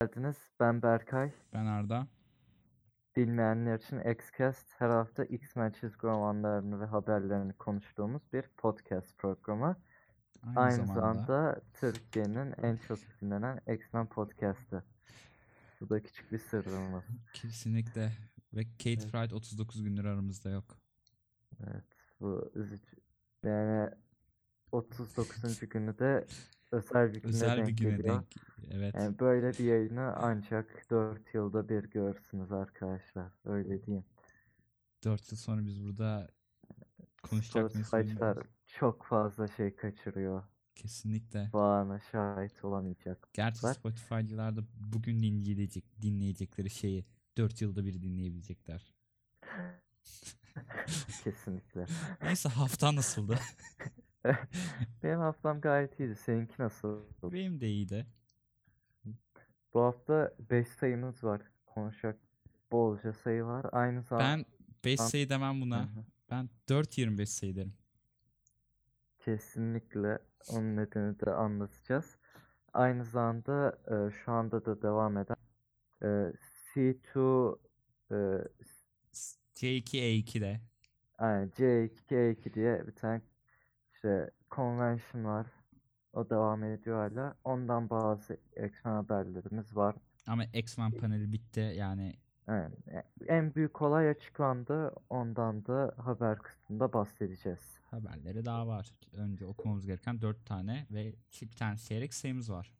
geldiniz. Ben Berkay. Ben Arda. Bilmeyenler için Xcast her hafta X-Men çizgi romanlarını ve haberlerini konuştuğumuz bir podcast programı. Aynı, Aynı zamanda, zamanda Türkiye'nin en çok dinlenen X-Men podcastı. Bu da küçük bir sırrımız. kesinlikle ve Kate Evet. Fried 39 gündür aramızda yok. Evet, bu üzücü. Yani 39. günü de özel bir güne Özel bir denk güne geliyor. denk. Evet. Yani böyle bir yayını ancak 4 yılda bir görürsünüz arkadaşlar. Öyle diyeyim. 4 yıl sonra biz burada konuşacak mıyız çok fazla şey kaçırıyor. Kesinlikle. Bu ana şahit olamayacak. Gerçi var. Spotify'cılar da bugün dinleyecek, dinleyecekleri şeyi 4 yılda bir dinleyebilecekler. Kesinlikle. Neyse hafta nasıldı? Benim haftam gayet iyiydi. Seninki nasıl? Benim de iyiydi. Bu hafta 5 sayımız var. Konuşacak bolca sayı var. Aynı zamanda Ben 5 An- sayı demem buna. Hı hı. Ben 4.25 sayı derim. kesinlikle onun nedeni de anlatacağız. Aynı zamanda e, şu anda da devam eden e, C2 e, C2E2'de. Yani C2K2 diye bir tane işte convention var. O devam ediyor hala. Ondan bazı X-Men haberlerimiz var. Ama X-Men paneli bitti yani Yani en büyük olay açıklandı. Ondan da haber kısmında bahsedeceğiz. haberleri daha var. Önce okumamız gereken 4 tane ve bir tane çeyrek sayımız var.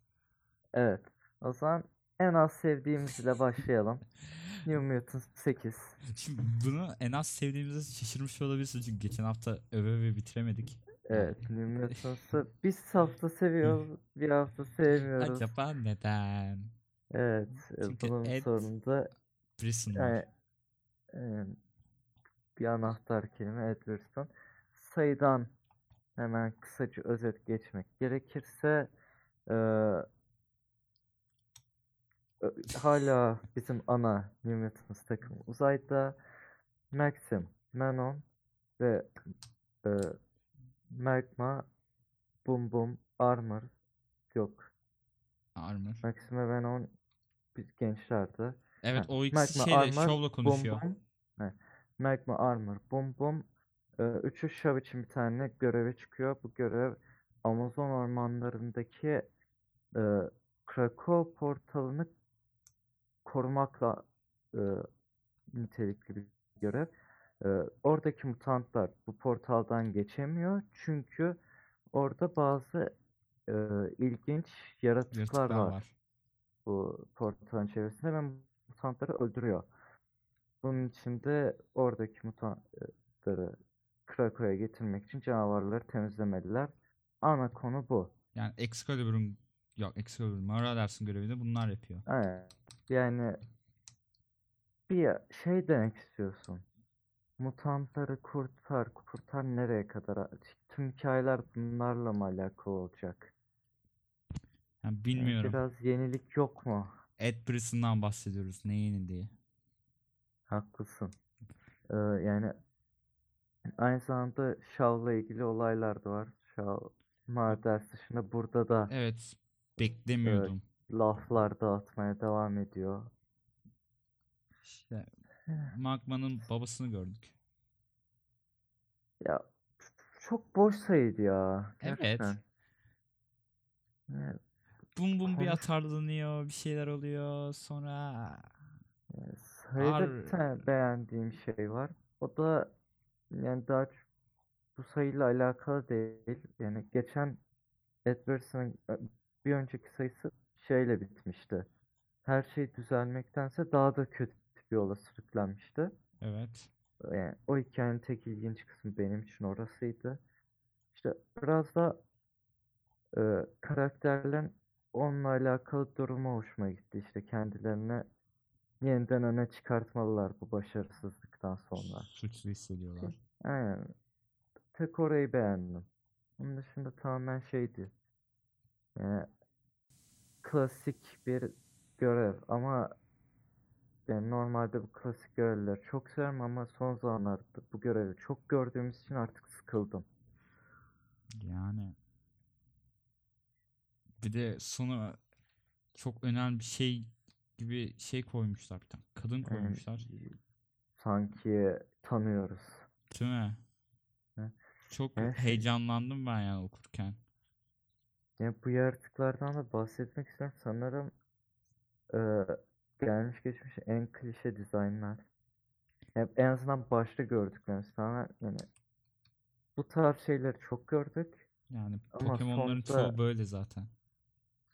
Evet. O zaman en az sevdiğimiz ile başlayalım. New Mutants 8. Şimdi bunu en az sevdiğimizde şaşırmış olabilirsin çünkü geçen hafta öve öve bitiremedik. Evet. New Mutants'ı bir hafta seviyoruz, bir hafta sevmiyoruz. Acaba neden? Evet. Çünkü Bunun Ed- var. Yani, e, bir anahtar kelime Edwardson. Sayıdan hemen kısaca özet geçmek gerekirse e, hala bizim ana New Mutants takımı uzayda Maxim, Manon ve e, Magma, Boom Boom, Armor yok. Armor. Maxim ve Manon biz gençlerdi. Evet Ha, o ikisi şeyle Armor, şovla konuşuyor. Boom. He, Magma Armor, Boom Boom. Ee, üçü şov için bir tane göreve çıkıyor. Bu görev Amazon ormanlarındaki e, Krakow portalını korumakla e, nitelikli bir görev. E, oradaki mutantlar bu portaldan geçemiyor. Çünkü orada bazı e, ilginç yaratıklar Yaratıklar var var. bu portalın çevresinde ve mutantları öldürüyor. Bunun için de oradaki mutantları Krakow'a getirmek için canavarları temizlemeliler. Ana konu bu. Yani Excalibur'un yok Excalibur Maraders'in görevini bunlar yapıyor. Evet. Yani bir şey demek istiyorsun. Mutantları kurtar, kurtar nereye kadar? Tüm hikayeler bunlarla mı alakalı olacak? Yani bilmiyorum. biraz yenilik yok mu? Ed Brisson'dan bahsediyoruz. Ne yeni diye. Haklısın. Ee, yani aynı zamanda Shaw'la ilgili olaylar da var. Shaw Marders dışında burada da Evet. Beklemiyordum. laflar dağıtmaya devam ediyor. İşte Magma'nın babasını gördük. Ya çok boş sayıydı ya. Evet. Gerçekten. Yani, Bum bum bir atarlanıyor, bir şeyler oluyor. Sonra e, sayıda Ar- bir tane beğendiğim şey var. O da yani daha bu sayıyla alakalı değil. Yani geçen Edwards'ın e, bir önceki sayısı şeyle bitmişti. Her şey düzelmektense daha da kötü bir yola sürüklenmişti. evet. Yani o hikayenin tek ilginç kısmı benim için orasıydı. İşte biraz da e, karakterlerin onunla alakalı durumu hoşuma gitti. İşte kendilerini yeniden öne çıkartmalılar bu başarısızlıktan sonra. Suçlu hissediyorlar. Aynen. Tek orayı beğendim. Onun dışında tamamen şeydi. Yani klasik bir görev ama yani normalde bu klasik görevleri çok severim ama son zamanlarda bu görevi çok gördüğümüz için artık sıkıldım. Yani bir de sonu çok önemli bir şey gibi şey koymuşlar bir tane. Kadın Yani koymuşlar. sanki tanıyoruz. Değil mi? Çok Evet. heyecanlandım ben yani okurken. Ya bu yaratıklardan da bahsetmek istiyorum. Sanırım eee, gelmiş geçmiş en klişe dizaynlar. Hep en azından başta gördüklerimiz tamamen yani bu tarz şeyleri çok gördük. Yani Ama Pokemon'ların sonda- çoğu böyle zaten.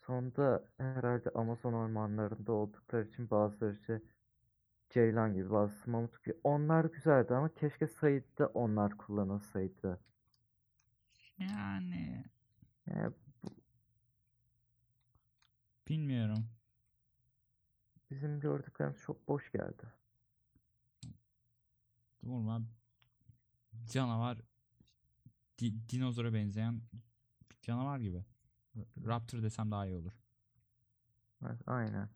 Sonunda herhalde Amazon ormanlarında oldukları için bazıları işte Ceylan gibi bazısı Mamut gibi onlar güzeldi ama keşke sayıda onlar kullanılsaydı. Yani Yani bilmiyorum. Bizim gördüklerimiz çok boş geldi. Normal canavar di- dinozora benzeyen canavar gibi. Raptor desem daha iyi olur. Evet, aynen.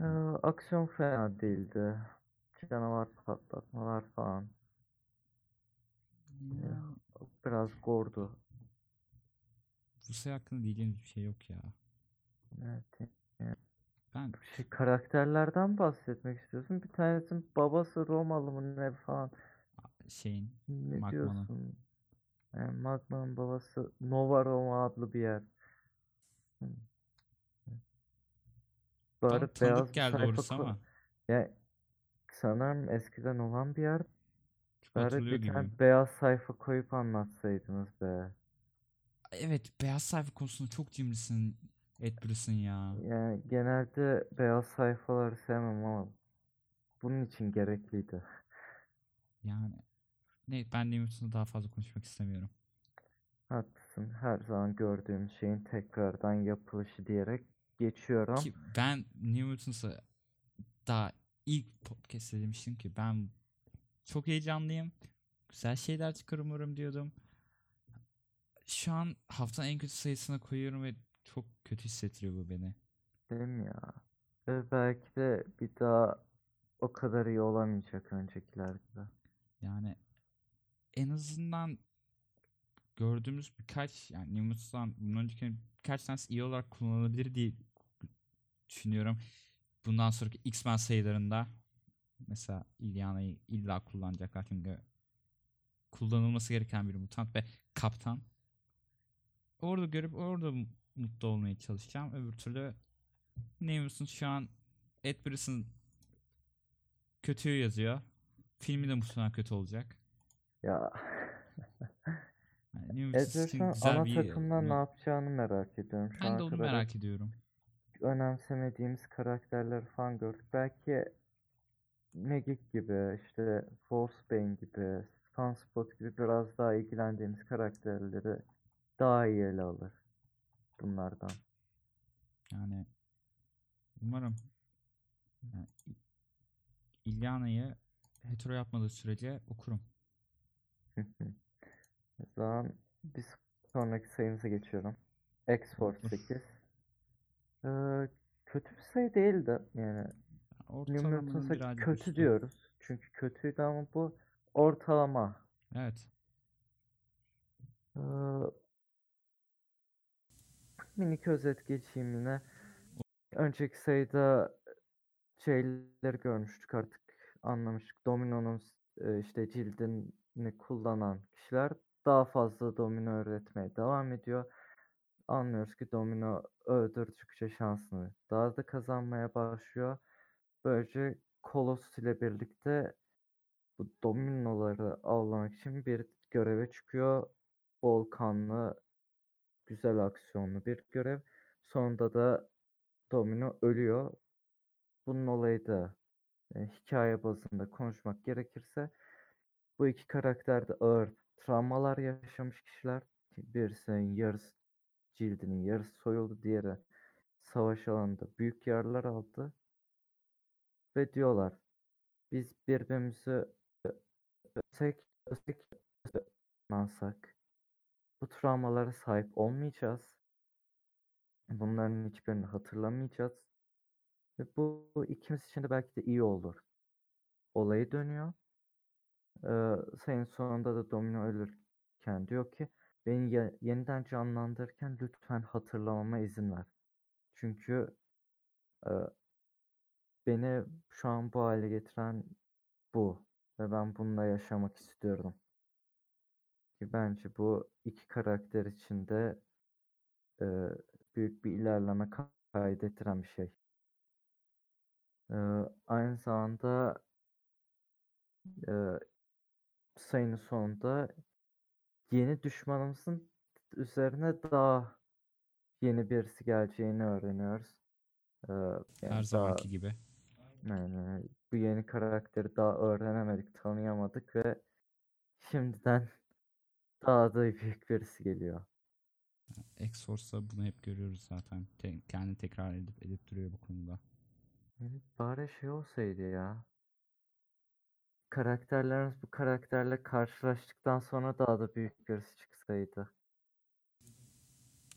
Ee, aksiyon fena değildi. Canavar patlatmalar falan. Yani Biraz gordu. bu şey hakkında diyeceğimiz bir şey yok ya. Evet. Ben Şey, karakterlerden bahsetmek istiyorsun. Bir tanesinin babası Romalı mı ne falan. şeyin Ne Magma'nın. diyorsun? Yani Magma'nın babası Nova Roma adlı bir yer. Hı. tam beyaz bir geldi sayfa orası ko- ama Ya sanırım eskiden olan bir yer. Bari hatırlıyor bir tane gibiyim. beyaz sayfa koyup anlatsaydınız be. Evet beyaz sayfa konusunda çok cimrisin Edbris'in ya. Yani genelde beyaz sayfaları sevmem ama bunun için gerekliydi. Yani ne ben Newton'u daha fazla konuşmak istemiyorum. Haklısın. Her zaman gördüğüm şeyin tekrardan yapılışı diyerek geçiyorum. Ki ben Newton'sa daha ilk podcast'te demiştim ki ben çok heyecanlıyım. Güzel şeyler çıkar umarım diyordum. Şu an haftanın en kötü sayısına koyuyorum ve çok kötü hissettiriyor bu beni. Değil mi ya? Ve belki de bir daha o kadar iyi olamayacak öncekiler gibi. Yani en azından gördüğümüz birkaç yani Newton'dan bunun önceki birkaç tanesi iyi olarak kullanılabilir diye düşünüyorum. Bundan sonraki X-Men sayılarında mesela Ilyana'yı illa kullanacaklar çünkü kullanılması gereken bir mutant ve kaptan. Orada görüp orada mutlu olmaya çalışacağım. Öbür türlü Newton şu an Ed Brisson kötüyü yazıyor. Filmi de muhtemelen kötü olacak. Ya Yani Ederson güzel ana bir takımda ne yapacağını merak ediyorum. Şu Ben de onu merak ediyorum. önemsemediğimiz karakterleri falan gördük. Belki Magic gibi, işte Forcebane gibi, Sunspot gibi biraz daha ilgilendiğimiz karakterleri daha iyi ele alır bunlardan. Yani umarım yani İlyana'yı hetero yapmadığı sürece okurum. O zaman bir sonraki sayımıza geçiyorum. X-Force 8. Ee, kötü bir sayı değildi. Yani Ortalamanın kötü üstü. diyoruz. Çünkü kötüydü ama bu ortalama. Evet. Ee, minik özet geçeyim yine. Önceki sayıda şeyleri görmüştük artık anlamıştık. Domino'nun e, işte cildini kullanan kişiler daha fazla domino üretmeye devam ediyor. Anlıyoruz ki domino öldürdükçe şansını daha da kazanmaya başlıyor. Böylece Colossus ile birlikte bu dominoları avlamak için bir göreve çıkıyor. Bol kanlı, güzel aksiyonlu bir görev. Sonunda da domino ölüyor. Bunun olayı da e, hikaye bazında konuşmak gerekirse bu iki karakter de ağır travmalar yaşamış kişiler. Birisinin yarısı cildinin yarısı soyuldu, diğeri savaş alanında büyük yaralar aldı. Ve diyorlar biz birbirimizi ölsek, ölsek, ölsek, bu travmalara sahip olmayacağız. Bunların hiçbirini hatırlamayacağız. Ve bu ikimiz için de belki de iyi olur. Olayı dönüyor. Ee, sayın sonunda da Domino ölürken diyor ki beni ye- yeniden canlandırırken lütfen hatırlamama izin ver. Çünkü e, beni şu an bu hale getiren bu ve ben bununla yaşamak istiyorum. Ki bence bu iki karakter için de e, büyük bir ilerleme ka- kaydettiren bir şey. E, aynı zamanda e, sayının sonunda yeni düşmanımızın üzerine daha yeni birisi geleceğini öğreniyoruz. Ee, yani Her daha zamanki gibi. yani bu yeni karakteri daha öğrenemedik, tanıyamadık ve şimdiden daha da büyük birisi geliyor. X-Force'da bunu hep görüyoruz zaten. Te- kendini tekrar edip edip duruyor bu konuda. Yani bari şey olsaydı ya. Karakterlerimiz bu karakterle karşılaştıktan sonra daha da büyük birisi çıksaydı.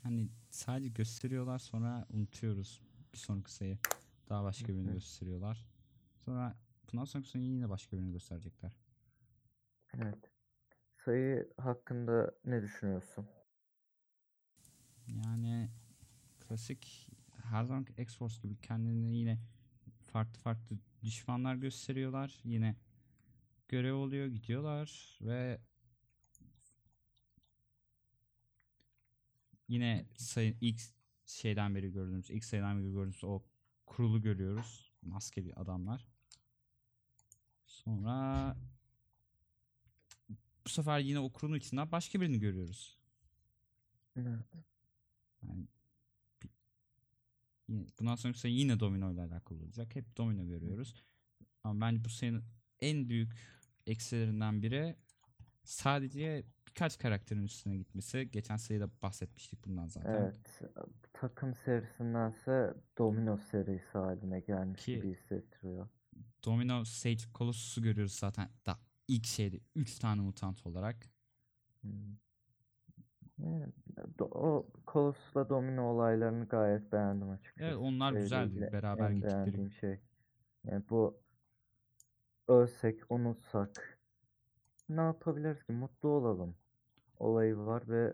Hani sadece gösteriyorlar sonra unutuyoruz bir sonraki sayı. Daha başka birini gösteriyorlar. Sonra bundan sonraki sayı yine başka birini gösterecekler. Evet. Sayı hakkında ne düşünüyorsun? Yani klasik her zaman X-Force gibi kendini yine farklı farklı düşmanlar gösteriyorlar. Yine görev oluyor gidiyorlar ve yine sayı ilk şeyden beri gördüğümüz ilk sayıdan beri gördüğümüz o kurulu görüyoruz. Maskeli adamlar. Sonra bu sefer yine o kurulun içinden başka birini görüyoruz. Evet. Yani yine, bundan sonraki sayı yine domino ile alakalı olacak. Hep domino görüyoruz. Ama bence bu sayının en büyük eksilerinden biri sadece birkaç karakterin üstüne gitmesi. Geçen sayıda bahsetmiştik bundan zaten. Evet. Takım serisindense Domino serisi haline gelmiş Ki- gibi hissettiriyor. Domino Sage Colossus'u görüyoruz zaten da ilk şeyde 3 tane mutant olarak. Hmm. Do- o Colossus'la Domino olaylarını gayet beğendim açıkçası. Evet onlar güzeldi. Beraber en gittikleri. şey. Yani bu ölsek, unutsak ne yapabiliriz ki? Mutlu olalım. Olayı var ve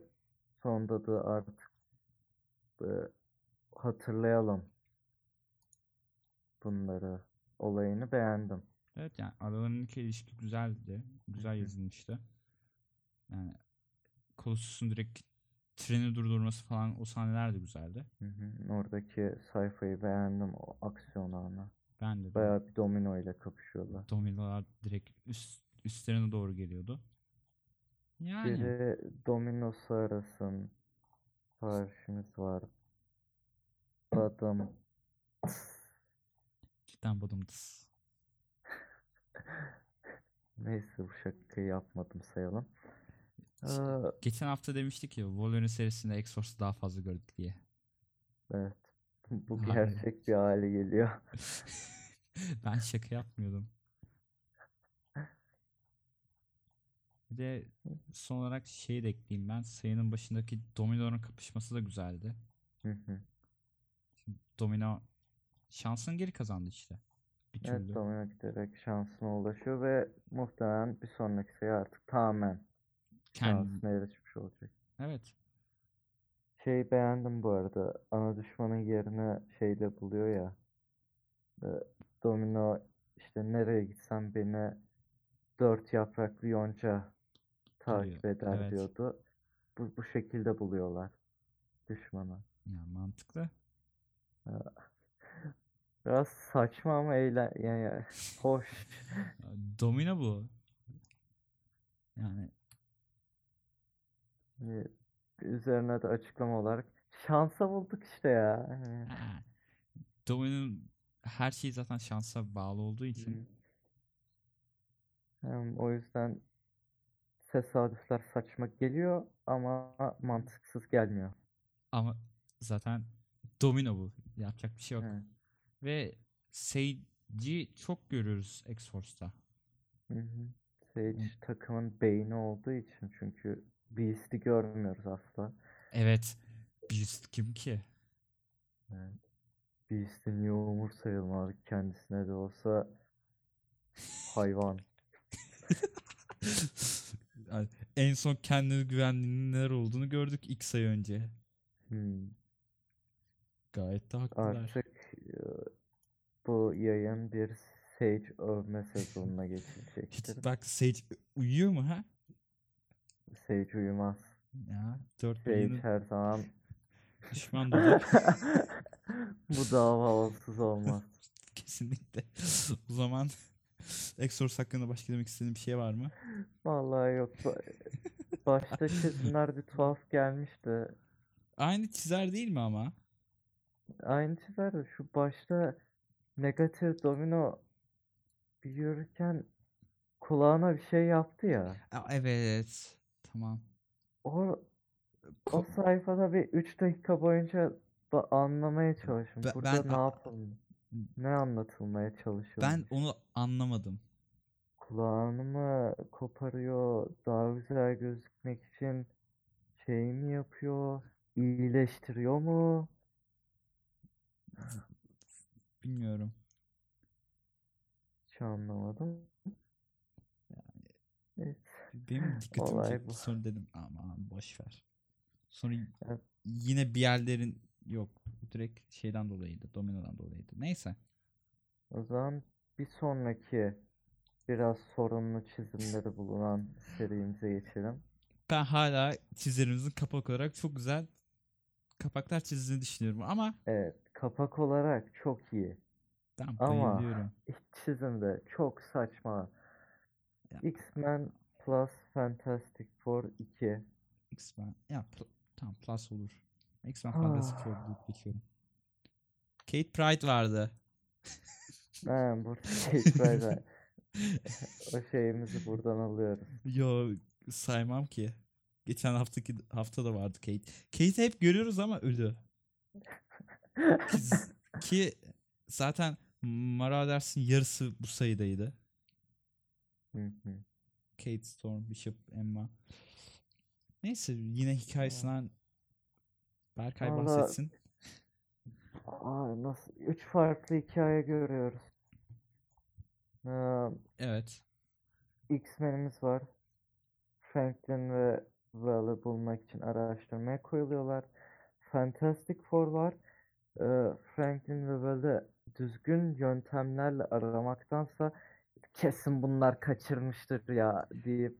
sonunda da artık e, hatırlayalım bunları. Olayını beğendim. Evet yani aralarındaki ilişki güzeldi. Güzel yazılmıştı. Yani Colossus'un direkt treni durdurması falan o sahneler de güzeldi. Hı hı. Oradaki sayfayı beğendim. O aksiyon anı. Ben de Bayağı bir domino ile kapışıyorlar. dominolar direkt üst, üstlerine doğru geliyordu. Yani Biri dominosu arasın. Siparişimiz var. Adam. cidden badımdıs. Neyse bu şakayı yapmadım sayalım. Şey, Ee, Geçen hafta demiştik ya Wolverine serisinde X-Force'u daha fazla gördük diye. evet. Bu gerçek bir hale geliyor. ben şaka yapmıyordum. Bir de son olarak şeyi de ekleyeyim ben. Sayının başındaki Domino'nun kapışması da güzeldi. Hı hı. Domino şansını geri kazandı işte. Bir Evet domino giderek şansına ulaşıyor ve muhtemelen bir sonraki sayı artık tamamen Kendi, şansına erişmiş olacak. evet. Şey beğendim bu arada. Ana düşmanın yerine şeyle buluyor ya. e, Domino işte nereye gitsem beni dört yapraklı yonca takip eder evet. diyordu. Bu, bu şekilde buluyorlar düşmanı. Yani mantıklı. Biraz saçma ama eğlen yani hoş. Domino bu. Yani Ee, Üzerine de açıklama olarak şansa bulduk işte ya. Yani, ha, Domino'nun her şey zaten şansa bağlı olduğu için Hem o yüzden tesadüfler saçma geliyor ama mantıksız gelmiyor. ama zaten domino bu. Yapacak bir şey yok. Evet. Ve Sage'i çok görüyoruz hı. Sage takımın beyni olduğu için çünkü Beast'i görmüyoruz asla. Evet. Beast kim ki? Evet. Beast'i niye umursayalım kendisine de olsa hayvan. Yani en son kendine güvenliğinin neler olduğunu gördük ilk sayı önce. Hmm. Gayet de haklılar. Artık e, bu yayın bir Sage övme sezonuna geçilecektir. Hiç bak Sage uyuyor mu ha? Sage uyumaz. Ya 4 Sage milyonu her zaman düşman bu dava olsuz olmaz. Kesinlikle. O zaman Exors hakkında başka demek istediğin bir şey var mı? Vallahi yok. Ba- Başta çizimler bir tuhaf gelmişti. Aynı çizer değil mi ama? Aynı çizer de şu başta negatif domino yürürken kulağına bir şey yaptı ya. Aa, evet. Tamam. O o Ko- sayfada bir 3 dakika boyunca ba- anlamaya çalıştım. Ben- Burada ben ne yapılmış? Ne anlatılmaya Ben çalışılmış? onu anlamadım. Kulağını mı koparıyor? Daha güzel gözükmek için şey mi yapıyor? İyileştiriyor mu? Bilmiyorum. Hiç anlamadım. Evet. Benim dikkatimi Olay çekti. bu. Sonra dedim aman boş ver. Sonra Evet. yine bir yerlerin yok. Direkt şeyden dolayıydı. Domino'dan dolayıydı. Neyse. O zaman bir sonraki biraz sorunlu çizimleri bulunan serimize geçelim. Ben hala çizerimizin kapak olarak çok güzel kapaklar çizdiğini düşünüyorum ama Evet, kapak olarak çok iyi. ben Ama bayılıyorum. iç çizimde çok saçma. Ya. X-Men Plus Fantastic Four 2. X-Men. Ya pl- tamam plus olur. X-Men Fantastic Four Ah. deyip geçiyorum. Kate Pride vardı. Ben burada şey böyle o şeyimizi buradan alıyoruz. Yo saymam ki. Geçen haftaki hafta da vardı Kate. Kate'i hep görüyoruz ama ölü. Ki, ki zaten Marauders'in yarısı bu sayıdaydı. Kate, Storm, Bishop, Emma. Neyse yine hikayesinden Berkay Valla- bahsetsin. Aa, nasıl? Üç farklı hikaye görüyoruz. Ee, Evet. X-Men'imiz var. Franklin ve Val'ı bulmak için araştırmaya koyuluyorlar. Fantastic Four var. Franklin ve Val'ı düzgün yöntemlerle aramaktansa kesin bunlar kaçırmıştır ya deyip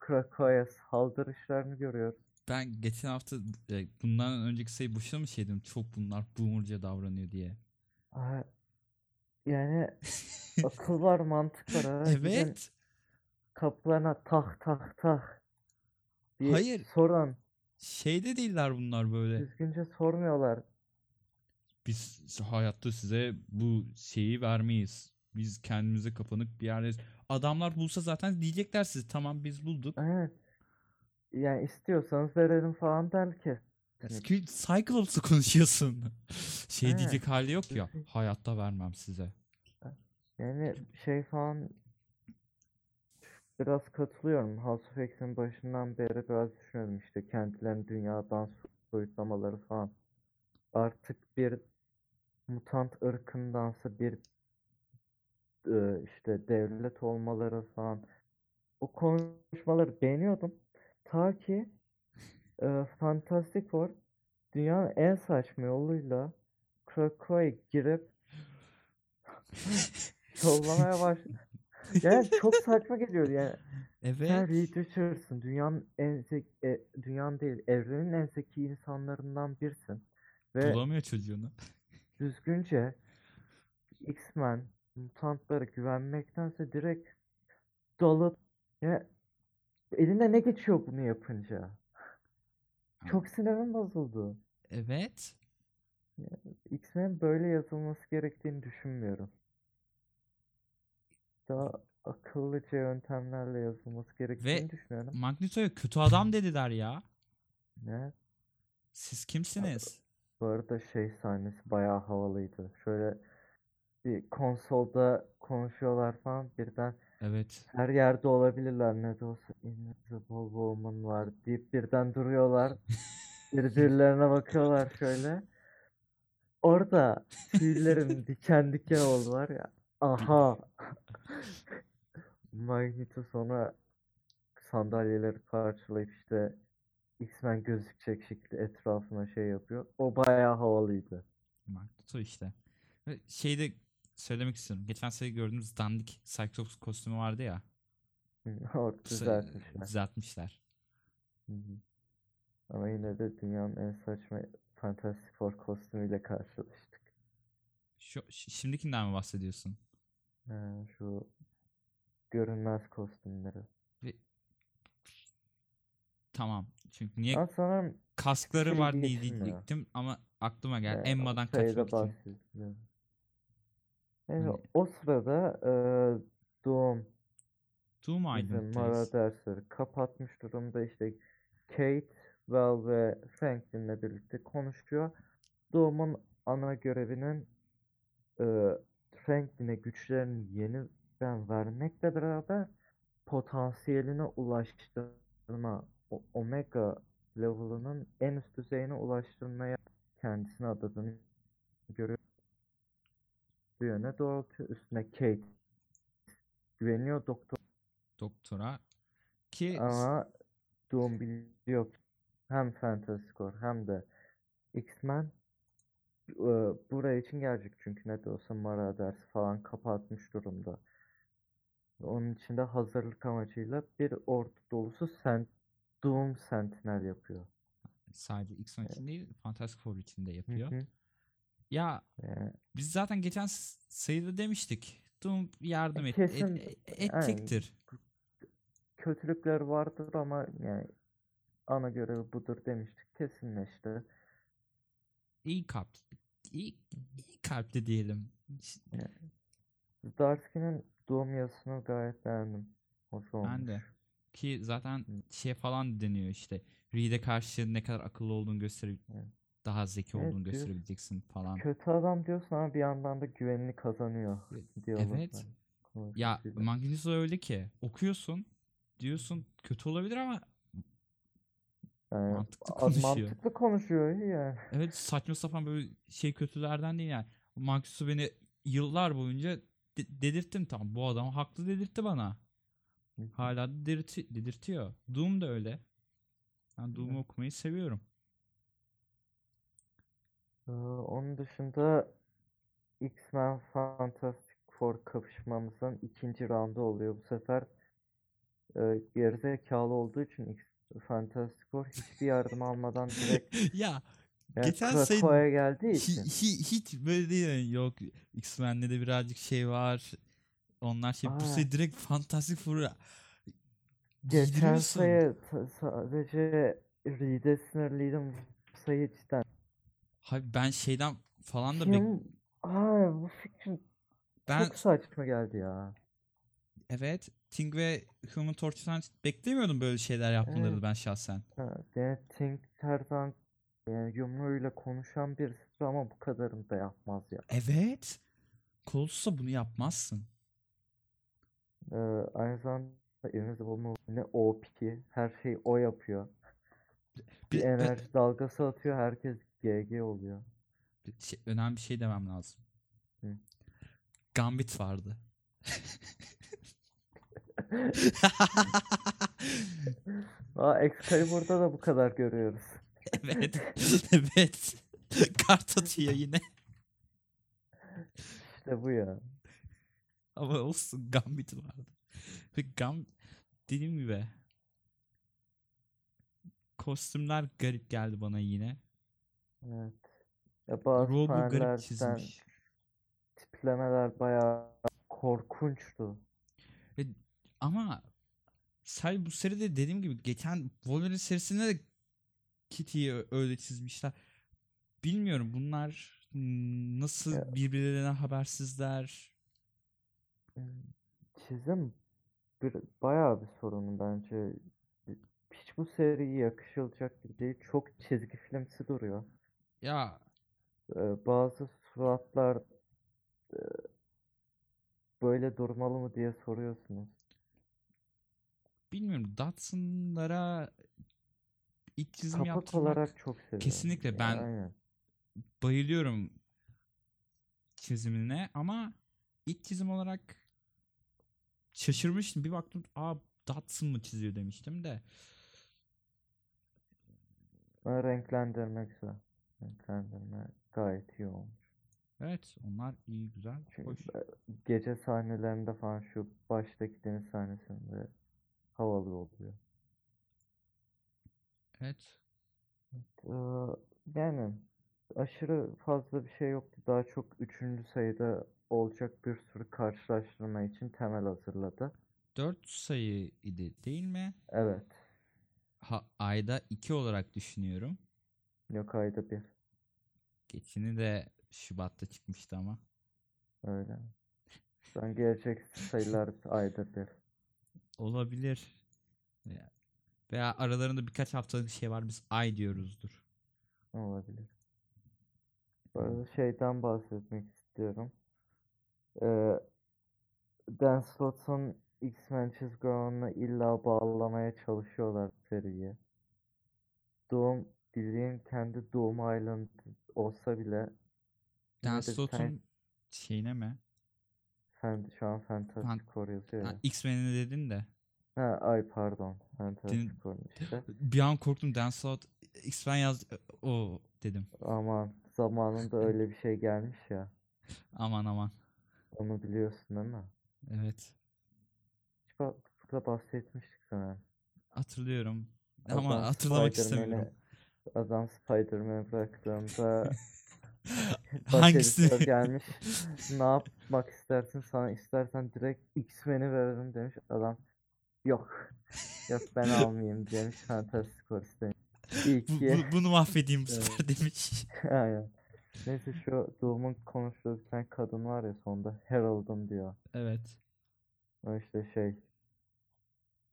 Krakow'a saldırışlarını görüyoruz. Ben geçen hafta e, bundan önceki sayı boşuna mı şey dedim? Çok bunlar boomerca davranıyor diye. Yani akıl var, mantık var. ha. Evet. kapılarına tak tak tak diye Hayır. sorun. Şeyde değiller bunlar böyle. Düzgünce sormuyorlar. Biz hayatta size bu şeyi vermeyiz. Biz kendimize kapanık bir yerdeyiz. Adamlar bulsa zaten diyecekler size tamam biz bulduk. Evet. Yani istiyorsanız verelim falan belki. Hani Çünkü Cyclops'la konuşuyorsun. Şey Evet. diyecek hali yok ya. Hayatta vermem size. Yani şey falan biraz katılıyorum. House of X'in başından beri biraz düşünüyorum işte kendilerini dünyadan soyutlamaları falan. Artık bir mutant ırkındansa bir e, işte devlet olmaları falan. O konuşmaları beğeniyordum. Ta ki e, Fantastic Four dünyanın en saçma yoluyla Krakow'a girip yollamaya başladı. Yani çok saçma geliyor yani. Sen Evet. Reed Richards'ın dünyanın en zeki, e, dünyanın değil evrenin en zeki insanlarından birisin. Ve Bulamıyor çocuğunu. Düzgünce X-Men mutantlara güvenmektense direkt dalıp ya eline ne geçiyor bunu yapınca? Çok sinirim bozuldu. Evet. X-Men böyle yazılması gerektiğini düşünmüyorum. Daha akıllıca yöntemlerle yazılması gerektiğini düşünüyorum. Magneto'ya kötü adam dediler ya. Ne? Siz kimsiniz? Bu arada şey sahnesi bayağı havalıydı. Şöyle bir konsolda konuşuyorlar falan birden Evet. her yerde olabilirler ne de olsa Invisible Woman var deyip birden duruyorlar. Birbirlerine bakıyorlar şöyle. Orada tüylerim diken diken oldu var ya. Aha. Magneto sonra sandalyeleri parçalayıp işte X-Men gözükecek şekilde etrafına şey yapıyor. O bayağı havalıydı. Magneto işte. Ve şeyi de söylemek istiyorum. Geçen sene gördüğümüz dandik Cyclops kostümü vardı ya. Düzeltmişler. Düzeltmişler. Hı hı. Ama yine de dünyanın en saçma Fantastic Four kostümüyle karşılaştık. Şu, şimdikinden mi bahsediyorsun? Ha, şu görünmez kostümleri. Ve tamam. Çünkü niye Ama sanırım kaskları şey var diye diyecektim ama aklıma geldi. e, Emma'dan şeyde kaçmak için. Neyse, Hani- o sırada e, Doom Doom bizim Island'dayız. Mara dersleri kapatmış durumda işte Kate, Val ve Franklin'le birlikte konuşuyor. Doom'un ana görevinin e, Franklin'e güçlerini yeniden vermekle beraber potansiyeline ulaştırma, Omega level'ının en üst düzeyine ulaştırmaya kendisine adadığını görüyor. Bu yöne doğrultuyor. Üstüne Kate güveniyor doktor Doktora. Ki ama Doom biliyor hem Fantastic Four hem de X-Men e, buraya için gelecek çünkü ne de olsa Mara dersi falan kapatmış durumda. Onun için de hazırlık amacıyla bir ordu dolusu sen Doom Sentinel yapıyor. sadece X-Men için değil Fantastic Four için de yapıyor. hı. Ya Yani biz zaten geçen sayıda demiştik. Doom yardım E, et, et- kesin- e- edecektir. kötülükler vardır ama yani ana görevi budur demiştik. Kesinleşti. İyi kalp. iyi, iyi kalpli diyelim. Ş- Zdarsky'nin Doom yazısını gayet beğendim. Hoş Ben olmuş. de. Ki zaten şey falan deniyor işte. Reed'e karşı ne kadar akıllı olduğunu gösterip Evet. daha zeki Evet, olduğunu diyor- gösterebileceksin falan. Kötü adam diyorsun ama bir yandan da güvenini kazanıyor. diyaloglar evet. Ya konuşmasıyla. Magneto öyle ki okuyorsun diyorsun kötü olabilir ama Yani mantıklı az konuşuyor. mantıklı konuşuyor yani. evet saçma sapan böyle şey kötülerden değil yani. Magneto beni yıllar boyunca de- dedirttim tamam bu adam haklı dedirtti bana. Hala da dedirti- dedirtiyor. Doom da öyle. Ben Doom'u okumayı seviyorum. Ee, onun dışında X-Men Fantastic Four kapışmamızın ikinci roundu oluyor. Bu sefer e, gerizekalı olduğu için X Fantastic Four hiçbir yardım almadan direkt ya yani Geçen Krakow'a geldiği için. hi- hiç böyle değil yani. Yok X-Men'de de birazcık şey var. Onlar şey bu Aa. sayı direkt Fantastic Four'a Geçen sayı sadece Reed'e sınırlıydım. Bu sayı cidden. Hayır ben şeyden falan da bek- Kim? Aa, bu fikrin ben çok saçma geldi ya. evet Thing ve Human Torch'tan beklemiyordum böyle şeyler yapmalarını Evet. ben şahsen. Yani Think her zaman yani yumruğuyla konuşan birisi ama bu kadarını da yapmaz ya. Evet. Colossus'a bunu yapmazsın. Ee, aynı zamanda Invisible Move ne OP2 her şeyi o yapıyor. Bir Bir- enerji dalgası atıyor herkes GG oluyor. bir şey, önemli bir şey demem lazım. Hı. Gambit vardı. Aa Excalibur'da da bu kadar görüyoruz. evet. evet. Kart atıyor yine. İşte bu ya. Ama olsun Gambit vardı. Ve Gam dediğim gibi kostümler garip geldi bana yine. Evet. Ya bazı Rogue'u garip çizmiş. tiplemeler bayağı korkunçtu. Ama say bu seride dediğim gibi geçen Wolverine serisinde de Kitty'yi öyle çizmişler. Bilmiyorum bunlar hmm, nasıl birbirlerinden habersizler. Çizim bir, bayağı bir sorun bence. Hiç bu seriye yakışılacak gibi değil. Çok çizgi filmsi duruyor. Ya Ee, bazı suratlar e, böyle durmalı mı diye soruyorsunuz. bilmiyorum Datsun'lara ilk çizim Kapak yaptırmak olarak çok seviyorum. kesinlikle ben- aynen. bayılıyorum çizimine ama ilk çizim olarak şaşırmıştım. Bir baktım aa Datsun mı çiziyor demiştim de. Ama renklendirme güzel. Renklendirme gayet iyi olmuş. Evet onlar iyi güzel. Çünkü Hoş. gece sahnelerinde falan şu baştaki deniz sahnesinde havalı oluyor. Evet. Ee, yani aşırı fazla bir şey yoktu. Daha çok üçüncü sayıda olacak bir sürü karşılaştırma için temel hazırladı. 4 sayı idi değil mi? Evet. Ha, ayda 2 olarak düşünüyorum. Yok ayda bir. Geçini de Şubat'ta çıkmıştı ama. Öyle. Sen gelecek sayılar ayda bir. Olabilir. Veya, aralarında birkaç haftalık şey var biz ay diyoruzdur. Olabilir. Bu arada şeyden bahsetmek istiyorum. Ee, Dan Slott'un X-Men çizgi romanına illa bağlamaya çalışıyorlar seriyi. Doom bildiğin kendi Doom Island olsa bile Dan Slott'un şeyine mi? fan, şu an Fantastic Fan- Four yazıyor ya. X-Men'i dedin de. Ha, ay pardon. Din- Fantastic Four işte. Bir an korktum Dan Slott X-Men yazdı. O dedim. Aman zamanında öyle bir şey gelmiş ya. Aman aman. Onu biliyorsun değil mi? Evet. Hiç burada bahsetmiştik sana. Hatırlıyorum. Ama Adam hatırlamak istemiyorum. Adam Spider-Man'i bıraktığında Hangisi? gelmiş. Ne yapmak istersin? Sana istersen direkt X-Men'i veririm demiş. Adam yok. Yok ben almayayım demiş. Fantastic Four istemiş. İyi Bu- ki. bu- bunu mahvedeyim bu sefer demiş. Aynen. Neyse şu Doom'un konuştuğu bir tane kadın var ya sonunda Herald'ım diyor. Evet. O işte şey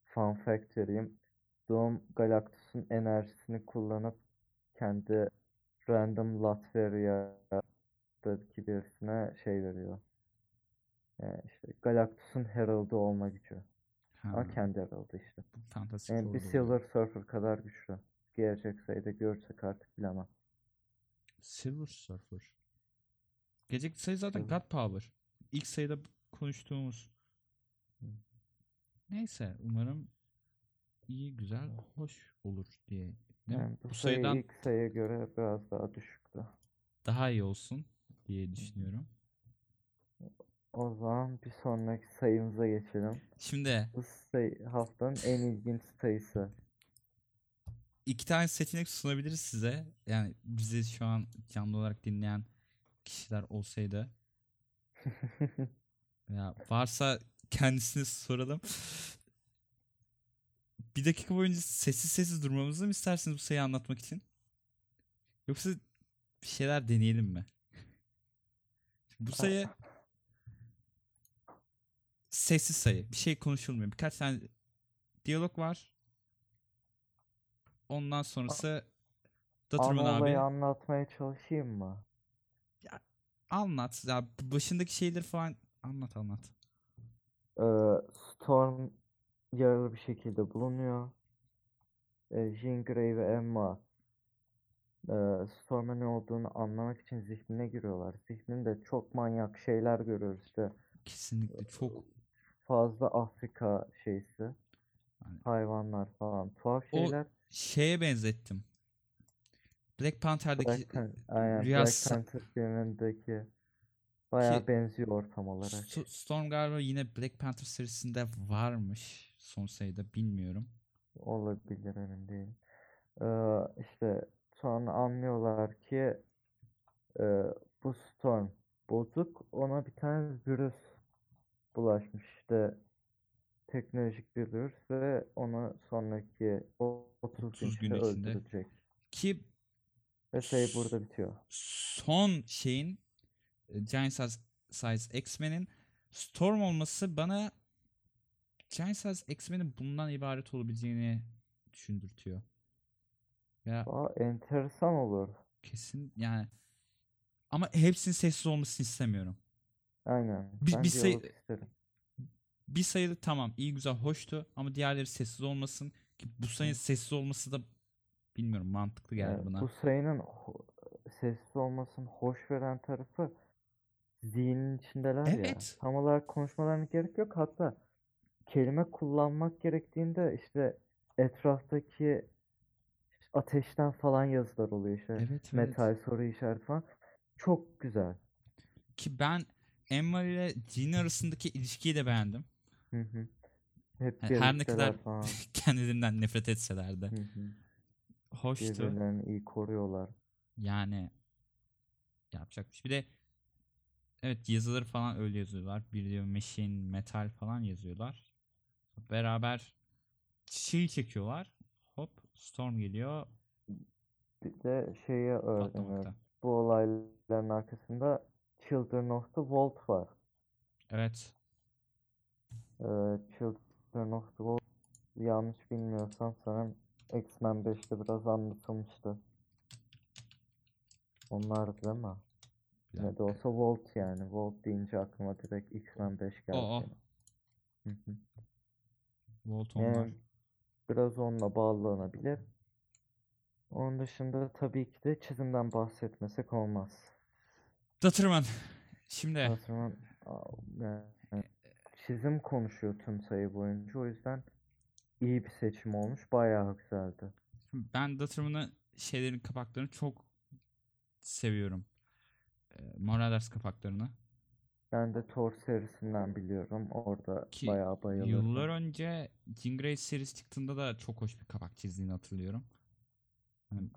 fun fact vereyim. Doom Galactus'un enerjisini kullanıp kendi random Latveria'daki birisine şey veriyor. Yani işte Galactus'un Herald'ı olma gücü. Ha, Ama kendi Herald'ı işte. bu Fantastic Yani bir Silver. Surfer kadar güçlü. Gelecek sayıda görsek artık bilemem. Silver Surfer. Gelecek sayı zaten Silver. God Power. İlk sayıda konuştuğumuz. Neyse umarım iyi, güzel, hoş olur diye. Yani bu Bu sayı sayıdan ilk sayıya göre biraz daha düşüktü. daha iyi olsun diye düşünüyorum. O zaman bir sonraki sayımıza geçelim. Şimdi Bu sayı haftanın en ilginç sayısı. İki tane seçenek sunabiliriz size. Yani bizi şu an canlı olarak dinleyen kişiler olsaydı ya varsa kendisine soralım. Bir dakika boyunca sessiz sessiz durmamızı mı istersiniz bu sayıyı anlatmak için? Yoksa bir şeyler deneyelim mi? Bu sayı sessiz sayı. Bir şey konuşulmuyor. Birkaç tane diyalog var. Ondan sonrası Datterman Ana abi anlatmaya çalışayım mı? anlat. Ya başındaki şeyleri falan anlat anlat. Ee, Storm yaralı bir şekilde bulunuyor. Ee, Jean Grey ve Emma e, Storm'un ne olduğunu anlamak için zihnine giriyorlar. Zihninde çok manyak şeyler görüyoruz işte. Kesinlikle çok Fazla Afrika şeysi. Hani- Hayvanlar falan. Tuhaf şeyler. şeye benzettim. Black Panther'daki Black Pan- aynen, Rüya Black Panther filmindeki bayağı Ki- benziyor ortam olarak. Sto- Storm galiba yine Black Panther serisinde varmış. Son sayıda bilmiyorum. Olabilir emin değilim. Ee, işte sonra anlıyorlar ki e, bu Storm bozuk. Ona bir tane virüs bulaşmış. İşte teknolojik bir virüs ve onu sonraki o- 30 gün 30 gün içinde öldürecek. Ki Ve sayı burada bitiyor. son şeyin e, Giant Size, Size X-Men'in Storm olması bana Giant Size X-Men'in bundan ibaret olabileceğini düşündürtüyor. Ya Aa, enteresan olur. kesin yani ama hepsinin sessiz olmasını istemiyorum. Aynen. Bir- Ben bir isterim. Bir sayıda tamam iyi güzel hoştu ama diğerleri sessiz olmasın ki bu sayının sessiz olması da bilmiyorum mantıklı geldi Yani bana. bu sayının sessiz olmasının hoş veren tarafı zihnin içindeler ya. Evet. Tam olarak konuşmalarına gerek yok. Hatta kelime kullanmak gerektiğinde işte etraftaki ateşten falan yazılar oluyor işte. Evet evet. Metal soru işareti falan. Çok güzel. Ki ben Emma ile Jean arasındaki ilişkiyi de beğendim. Hı hı. Hep Yani her ne kadar falan. kendilerinden nefret etseler de. Hı hı. Hoştu. Birbirlerini iyi koruyorlar. Yani yapacak bir şey. Bir de evet yazıları falan öyle yazıyorlar. Bir diyor machine, metal falan yazıyorlar. Beraber şeyi çekiyorlar. Hop storm geliyor Bir de şeyi öğreniyoruz. patlamakta. Bu olayların arkasında Children of the Vault var. Evet. Ee, Children of the Vault yanlış bilmiyorsam sanırım X-Men 5'te biraz anlatılmıştı. Onlar değil mi? Bir Ne de olsa Vault yani. Vault deyince aklıma direkt X-Men 5 geldi. Hı hı. Volt onlar. Yani biraz onunla bağlanabilir. Onun dışında tabii ki de çizimden bahsetmesek olmaz. Datırman. Şimdi aa, yani çizim konuşuyor tüm sayı boyunca. O yüzden iyi bir seçim olmuş. Bayağı güzeldi. ben Datırman'ın şeylerin kapaklarını çok seviyorum. Ee, Morales kapaklarını. Ben de Thor serisinden biliyorum. Orada Ki bayağı bayılırdım. Yıllar önce Jean serisi çıktığında da çok hoş bir kapak çizdiğini hatırlıyorum. Hani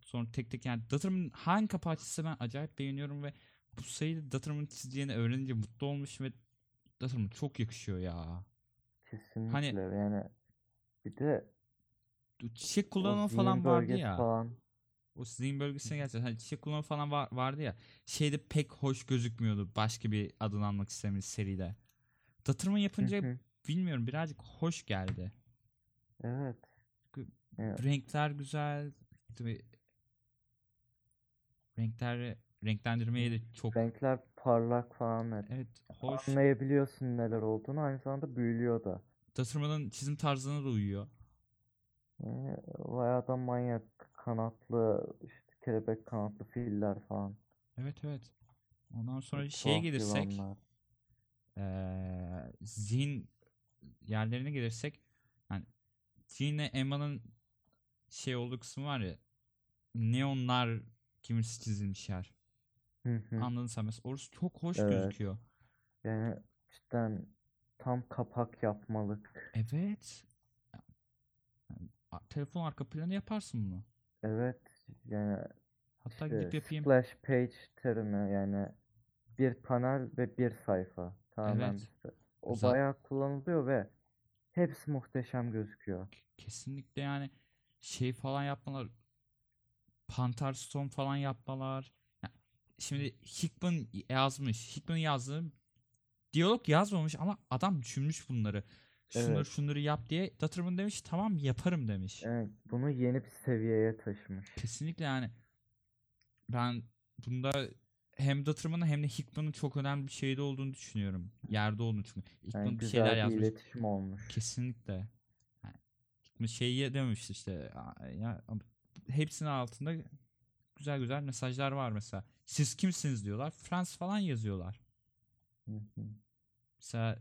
sonra tek tek yani Datterman'ın hangi kapağı çizse ben acayip beğeniyorum ve bu sayıyı Datterman'ın çizeceğini öğrenince mutlu olmuş ve Datterman çok yakışıyor ya. Kesinlikle yani bir de Çiçek kullanımı falan vardı ya. falan. O zihin bölgesine gerçekten hani çiçek kullanımı falan var, vardı ya. Şeyde pek hoş gözükmüyordu başka bir adını almak istemiş seride. Datterman Hı yapınca hı. bilmiyorum birazcık hoş geldi. Evet. Yani Renkler güzel. Tabii renkler renklendirmeyi de çok renkler parlak falan. Evet. evet hoş. Anlayabiliyorsun neler olduğunu. Aynı zamanda büyülüyor da. Datterman'ın çizim tarzına da uyuyor. Yani bayağı da manyak kanatlı işte kelebek kanatlı filler falan. Evet evet. Ondan sonra Çok şeye gelirsek yılanlar. eee zihin yerlerine gelirsek yani Jean'le Emma'nın şey olduğu kısmı var ya neonlar kimisi çizilmiş yer. Hı hı. Anladın sen mesela orası çok hoş Evet. gözüküyor. Yani cidden tam kapak yapmalık. Evet. Yani, a- telefon arka planı yaparsın bunu. Evet yani Hatta işte gidip yapayım. splash page terimi yani bir panel ve bir sayfa tamamen Evet. sa- O Za- bayağı kullanılıyor ve hepsi muhteşem gözüküyor. Kesinlikle yani şey falan yapmalar Pantar Storm falan yapmalar. Şimdi Hickman yazmış. Hickman'ın yazdığı diyalog yazmamış ama adam düşünmüş bunları. Şunları Evet. şunları yap diye. Datterman demiş tamam yaparım demiş. Evet, bunu yeni bir seviyeye taşımış. Kesinlikle yani ben bunda hem Datterman'ın hem de Hickman'ın çok önemli bir şeyde olduğunu düşünüyorum. Yerde olduğunu çünkü. Hickman Yani bir şeyler bir yazmış. iletişim olmuş. Kesinlikle. Yani Hickman şeyi dememiş işte "Aa, ya hepsinin altında güzel güzel mesajlar var mesela. Siz kimsiniz diyorlar. Frans falan yazıyorlar. Hı hı. Mesela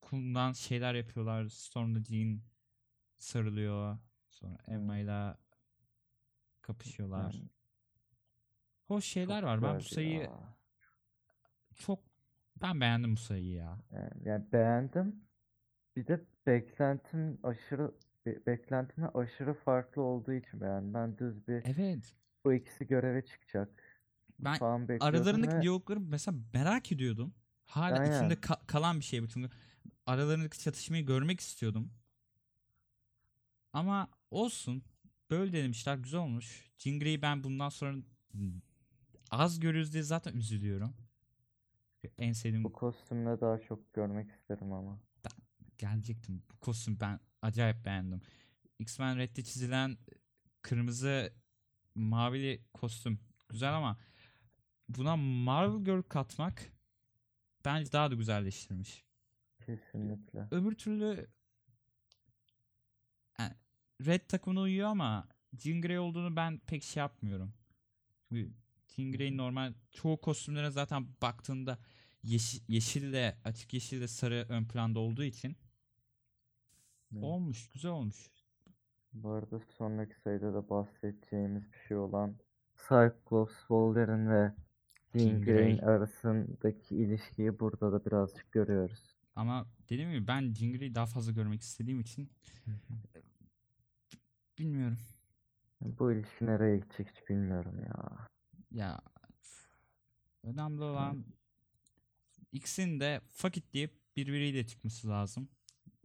kumdan şeyler yapıyorlar. Storm'da Jean sarılıyor. Sonra Emma'yla kapışıyorlar. Hoş şeyler çok var. Ben bu sayıyı ya. çok ben beğendim bu sayıyı ya. Yani, yani beğendim. Bir de beklentim aşırı be- beklentimle aşırı farklı olduğu için beğendim. Ben düz bir Evet. bu ikisi göreve çıkacak Ben falan aralarındaki ve diyalogları mesela merak ediyordum. Hala Aynen. içimde ka- kalan bir şey bu çünkü aralarındaki çatışmayı görmek istiyordum. Ama olsun. Böyle denemişler. Güzel olmuş. Jean Grey'i ben bundan sonra az görürüz diye zaten üzülüyorum. En sevdiğim bu kostümle daha çok görmek isterim ama. gelecektim. Bu kostüm ben acayip beğendim. X-Men Red'de çizilen kırmızı mavili kostüm güzel ama buna Marvel Girl katmak bence daha da güzelleştirmiş. Kesinlikle. Öbür türlü yani Red takımına uyuyor ama Jean Grey olduğunu ben pek şey yapmıyorum. Çünkü Jean Grey'in normal çoğu kostümlere zaten baktığında yeşil, yeşille açık yeşille sarı ön planda olduğu için Evet. olmuş güzel olmuş. Bu arada sonraki sayıda da bahsedeceğimiz bir şey olan Cyclops, Wolverine ve Jean Grey'in Grey. arasındaki ilişkiyi burada da birazcık görüyoruz. Ama dediğim gibi ben Jean Grey'i daha fazla görmek istediğim için e, bilmiyorum. Bu ilişki nereye gidecek hiç bilmiyorum ya. Ya önemli olan ikisinin de fuck it deyip birbiriyle çıkması lazım.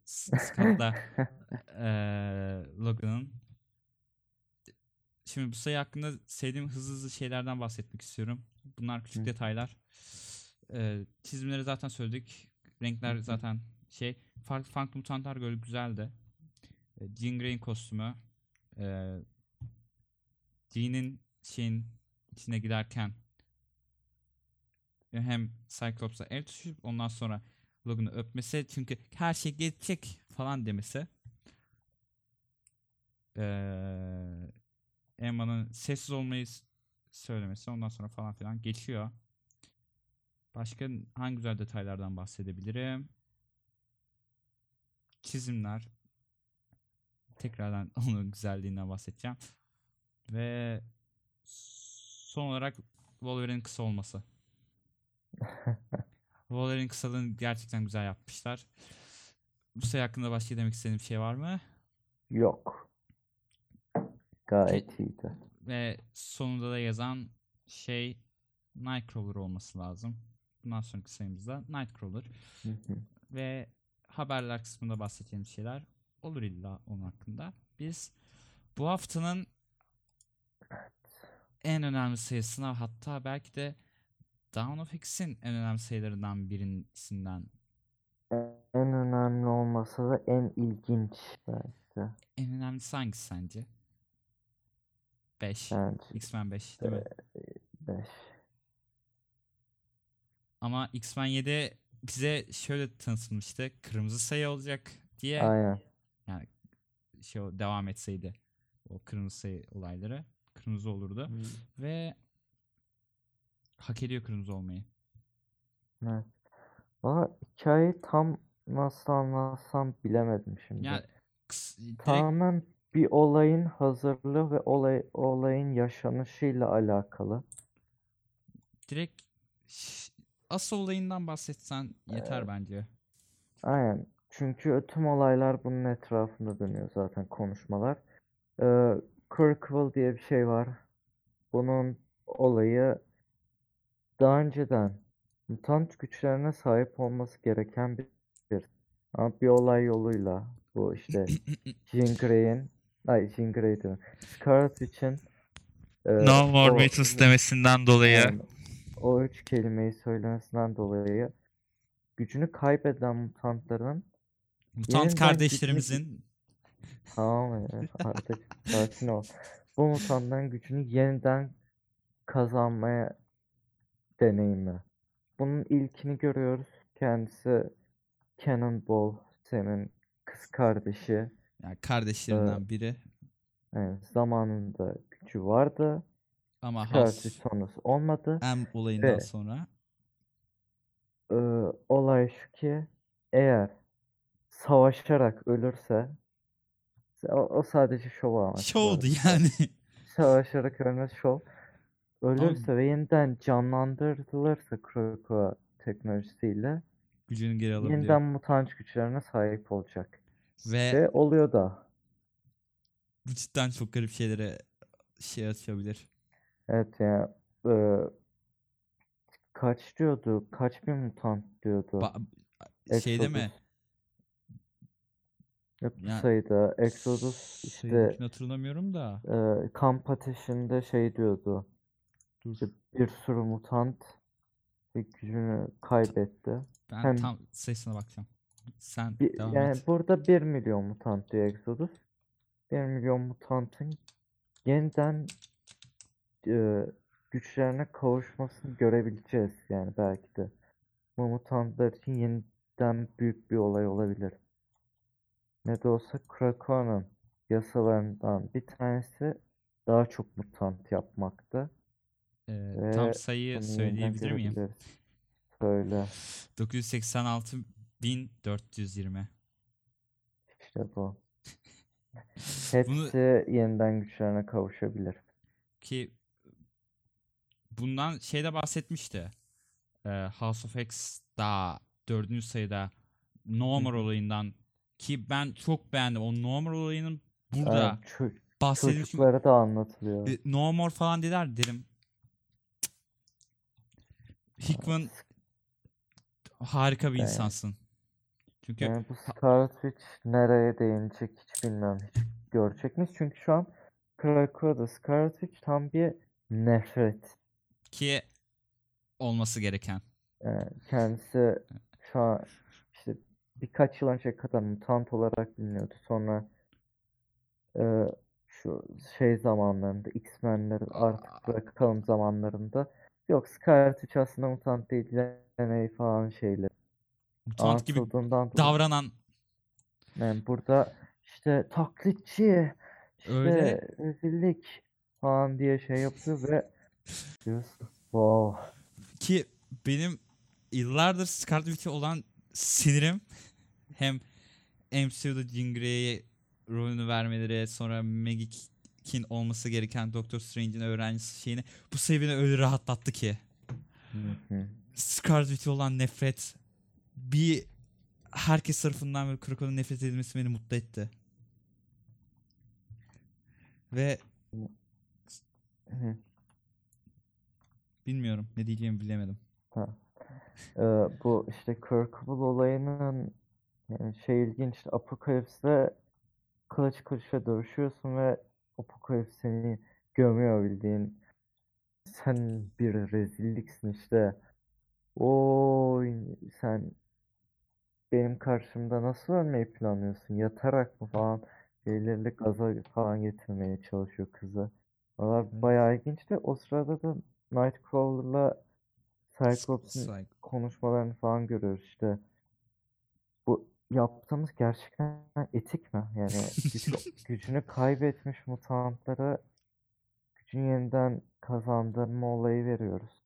Scott'la eee Logan'ın. Şimdi bu sayı hakkında sevdiğim hızlı hızlı şeylerden bahsetmek istiyorum. Bunlar küçük Hı. detaylar. Eee, çizimleri zaten söyledik. Renkler hı. zaten şey. Farklı farklı mutantlar böyle güzeldi. E, Jean Grey'in kostümü. E, Jean'in şeyin içine giderken hem Cyclops'a el tutuşup ondan sonra Logan'ı öpmesi çünkü her şey geçecek falan demesi. Ee, Emma'nın sessiz olmayı söylemesi ondan sonra falan filan geçiyor. Başka hangi güzel detaylardan bahsedebilirim? Çizimler. Tekrardan onun güzelliğinden bahsedeceğim. Ve son olarak Wolverine'in kısa olması. Wolverine kısalığını gerçekten güzel yapmışlar. Bu sayı hakkında başka demek istediğim bir şey var mı? Yok. Gayet iyiydi. Ve sonunda da yazan şey Nightcrawler olması lazım. Bundan sonraki sayımızda Nightcrawler. Ve haberler kısmında bahsedeceğim şeyler olur illa onun hakkında. Biz bu haftanın en önemli sayısına hatta belki de Dawn of X'in en önemli sayılarından birisinden En önemli olmasa da en ilginç belki. en önemlisi hangisi sence? 5. Bence X-Men 5 değil mi? 5. Ama X-Men 7 bize şöyle tanıtılmıştı. Kırmızı sayı olacak diye. Aynen. Yani şey devam etseydi o kırmızı sayı olayları kırmızı olurdu. Ve hak ediyor kırmızı olmayı. Evet. Valla hikayeyi tam nasıl anlatsam bilemedim şimdi. Ya kıs- direkt Tamamen bir olayın hazırlığı ve olay olayın yaşanışıyla alakalı. direkt ş- asıl olayından bahsetsen yeter bence. Aynen. Çünkü tüm olaylar bunun etrafında dönüyor zaten konuşmalar. Ee, Kirkwall diye bir şey var. Bunun olayı daha önceden mutant güçlerine sahip olması gereken bir, bir ama bir olay yoluyla bu işte Jean Grey'in ay Jean Grey diyorum. Scarlet Witch'in e, No more o- demesinden dolayı. yani o üç kelimeyi söylemesinden dolayı gücünü kaybeden mutantların Mutant kardeşlerimizin Tamam ya, artık sakin ol. Bu mutantların gücünü yeniden kazanmaya deneyimi. Bunun ilkini görüyoruz. Kendisi Cannonball, senin kız kardeşi. Yani kardeşlerinden biri Yani zamanında gücü vardı. ama Witch sonrası olmadı. M olayından Ve- sonra Ee, olay şu ki eğer savaşarak ölürse o, o sadece şov amaçlı. şovdu yani. Savaşarak ölmesi şov. Ölürse ve yeniden canlandırılırsa Krakoa teknolojisiyle Gücünü geri alabiliyor. yeniden mutant güçlerine sahip olacak. Ve Ve oluyor da. bu cidden çok garip şeylere şey açabilir. Evet ya e, kaç diyordu? Kaç bin mutant diyordu? Ba- şeyde mi? Yok Yani sayıda Exodus işte hatırlamıyorum da. e, kamp ateşinde şey diyordu. Dur. İşte bir sürü mutant gücünü kaybetti. Ben hem- tam sayısına bakacağım. Sen Bir, devam yani et. burada 1 milyon mutant diyor Exodus. 1 milyon mutantın yeniden e, güçlerine kavuşmasını görebileceğiz yani belki de. Bu mutantlar için yeniden büyük bir olay olabilir. Ne de olsa Krakoa'nın yasalarından bir tanesi daha çok mutant yapmakta. Ee, ve tam Bunu yeniden söyleyebilir miyim? görebiliriz. Söyle. 986.420. İşte bu. Bunu Hepsi yeniden güçlerine kavuşabilir. ki bundan şeyde bahsetmişti. Ee, House of X daha dördüncü sayıda Normal olayından ki ben çok beğendim. O Normal olayının burada Yani ço- bahsedilmiş. çocuklara da anlatılıyor. E, No more falan dediler derim. Hickman harika bir insansın. Çünkü Yani bu Scarlet Witch nereye değinecek hiç bilmem. Hiç görecek miyiz? Çünkü şu an Krakow'da Scarlet Witch tam bir nefret. ki olması gereken. Yani kendisi şu an işte birkaç yıl önce kadar mutant olarak biliniyordu. Sonra e, şu şey zamanlarında X-Men'leri artık bırakalım zamanlarında yok Scarlet Witch aslında mutant değil DNA falan şeyleri Mutant gibi davranan Yani burada işte taklitçi, işte Öyle. rezillik falan diye şey yapıyor ve diyorsun wow. ki benim yıllardır Scarlet Witch'e olan sinirim hem MCU'da Jean Grey'e rolünü vermeleri sonra Maggie King olması gereken Doctor Strange'in öğrencisi şeyini bu seviyede öyle rahatlattı ki. Hı hı. Scarlet Witch'e olan nefret bir herkes tarafından böyle Krakow'un nefret edilmesi beni mutlu etti. Ve bilmiyorum ne diyeceğimi bilemedim. Ha. Ee, bu işte Kirkable olayının yani şey ilginç işte Apocalypse'de kılıç kılıçla dövüşüyorsun ve Apocalypse seni gömüyor bildiğin sen bir rezilliksin işte oy sen benim karşımda nasıl ölmeyi planlıyorsun yatarak mı falan belirli gaza falan getirmeye çalışıyor kızı. Valla bayağı ilginçti. O sırada da Nightcrawler'la Cyclops'un konuşmalarını falan görüyoruz işte. Bu yaptığımız gerçekten etik mi? Yani güç- gücünü kaybetmiş mutantlara gücünü yeniden kazandırma olayı veriyoruz.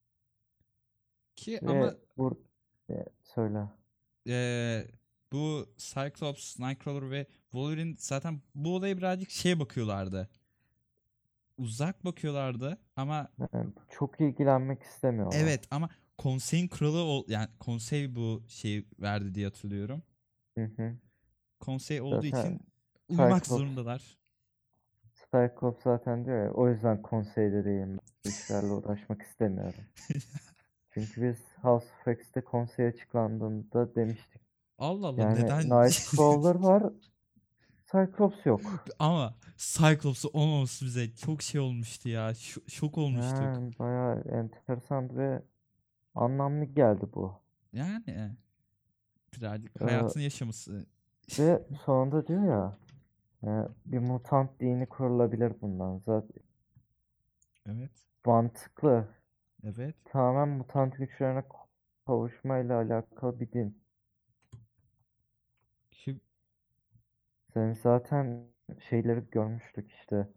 Ki Ve ama bur e, söyle. Eee, bu Cyclops, Nightcrawler ve Wolverine zaten bu olaya birazcık şey bakıyorlardı. Uzak bakıyorlardı ama Yani çok ilgilenmek istemiyorlar. evet ama konseyin kralı ol yani konsey bu şeyi verdi diye hatırlıyorum. Hı hı. Konsey olduğu Zaten için uyumak Cyclops- zorundalar. Cyclops zaten diyor ya o yüzden konseyde değilim. Bu işlerle uğraşmak istemiyorum. Çünkü biz House of X'te konsey açıklandığında demiştik. Allah Allah Yani neden? Nightcrawler var. Cyclops yok. Ama Cyclops'u olmaması bize çok şey olmuştu ya. Şo- şok olmuştuk. Yani bayağı enteresan ve anlamlı geldi bu. Yani birazcık Ee, hayatını yaşaması. Ve sonunda diyor ya e, bir mutant dini kurulabilir bundan. Zaten Evet. mantıklı. Evet. Tamamen mutant güçlerine kavuşmayla alakalı bir din. Ki Sen zaten şeyleri görmüştük işte.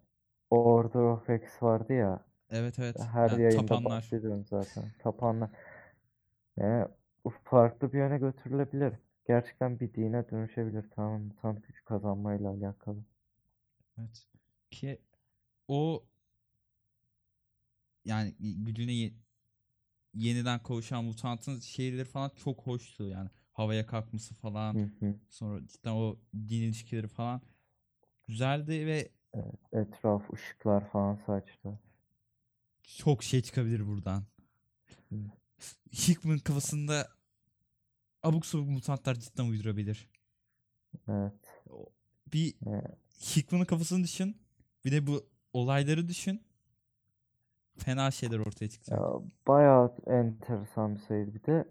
Order of X vardı ya. evet evet. Her Yani yayında tapanlar. bahsediyorum zaten. Tapanlar. Yani bu farklı bir yöne götürülebilir. Gerçekten bir dine dönüşebilir. Tamamen mutant güç kazanmayla alakalı. Evet. Ki o yani gücüne ye- yeniden kavuşan mutantın şeyleri falan çok hoştu yani. Havaya kalkması falan. Hı hı. Sonra cidden o din ilişkileri falan güzeldi ve Etraf ışıklar falan saçtı. çok şey çıkabilir buradan. Hı. Hickman kafasında abuk sabuk mutantlar cidden uydurabilir. Evet. Bir Evet. Hickman'ın kafasını düşün. Bir de bu olayları düşün. Fena şeyler ortaya çıkacak. Ya, bayağı enteresan bir sayıydı. Bir de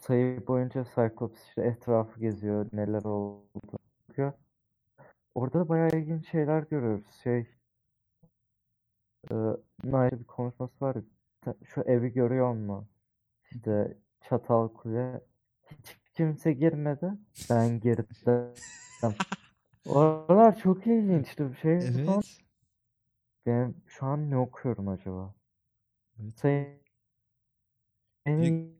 sayı boyunca Cyclops işte etrafı geziyor. Neler oldu bakıyor. Orada da bayağı ilginç şeyler görüyoruz. Şey e, bir konuşması var ya. "Sen Şu evi görüyor musun? İşte çatal kule. Hiç kimse girmedi. Ben girdim. Oralar çok ilginçti. Bir şey falan. Ben şu an ne okuyorum acaba? Evet. Sayın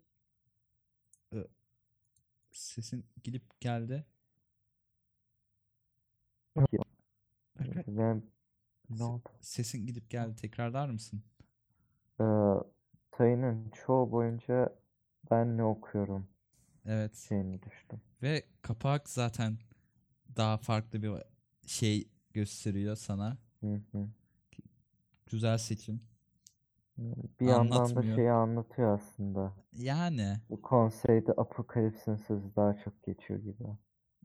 Bir- Sesin gidip geldi. Berkay, Ben Ne Se- oldu? Sesin gidip geldi. Tekrarlar mısın? Ee, sayının çoğu boyunca ben ne okuyorum Evet. şeyini düştüm. Ve kapak zaten daha farklı bir şey gösteriyor sana. Hı hı. Güzel seçim. Bir yandan da şeyi anlatıyor aslında. Yani Bu konseyde Apokalips'in sözü daha çok geçiyor gibi.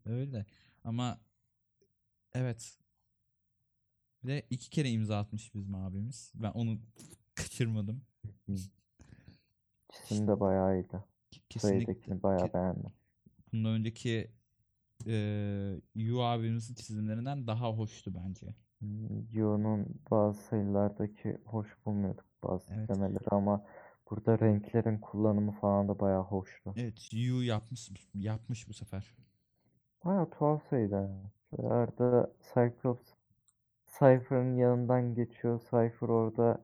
öyle. Ama evet. Bir de iki kere imza atmış bizim abimiz. Ben onu kaçırmadım. Çizim de bayağı iyiydi. Kesinlikle. Sayıdakini bayağı beğendim. Bundan önceki eee Yu abimizin çizimlerinden daha hoştu bence. Yo'nun bazı sayılardaki hoş bulmuyorduk bazı Evet. tiplemeleri ama burada renklerin kullanımı falan da bayağı hoştu. Evet, Yu yapmış yapmış bu sefer. Bayağı tuhaf. Şöyle Arada Cyclops Cypher'ın yanından geçiyor. Cypher orada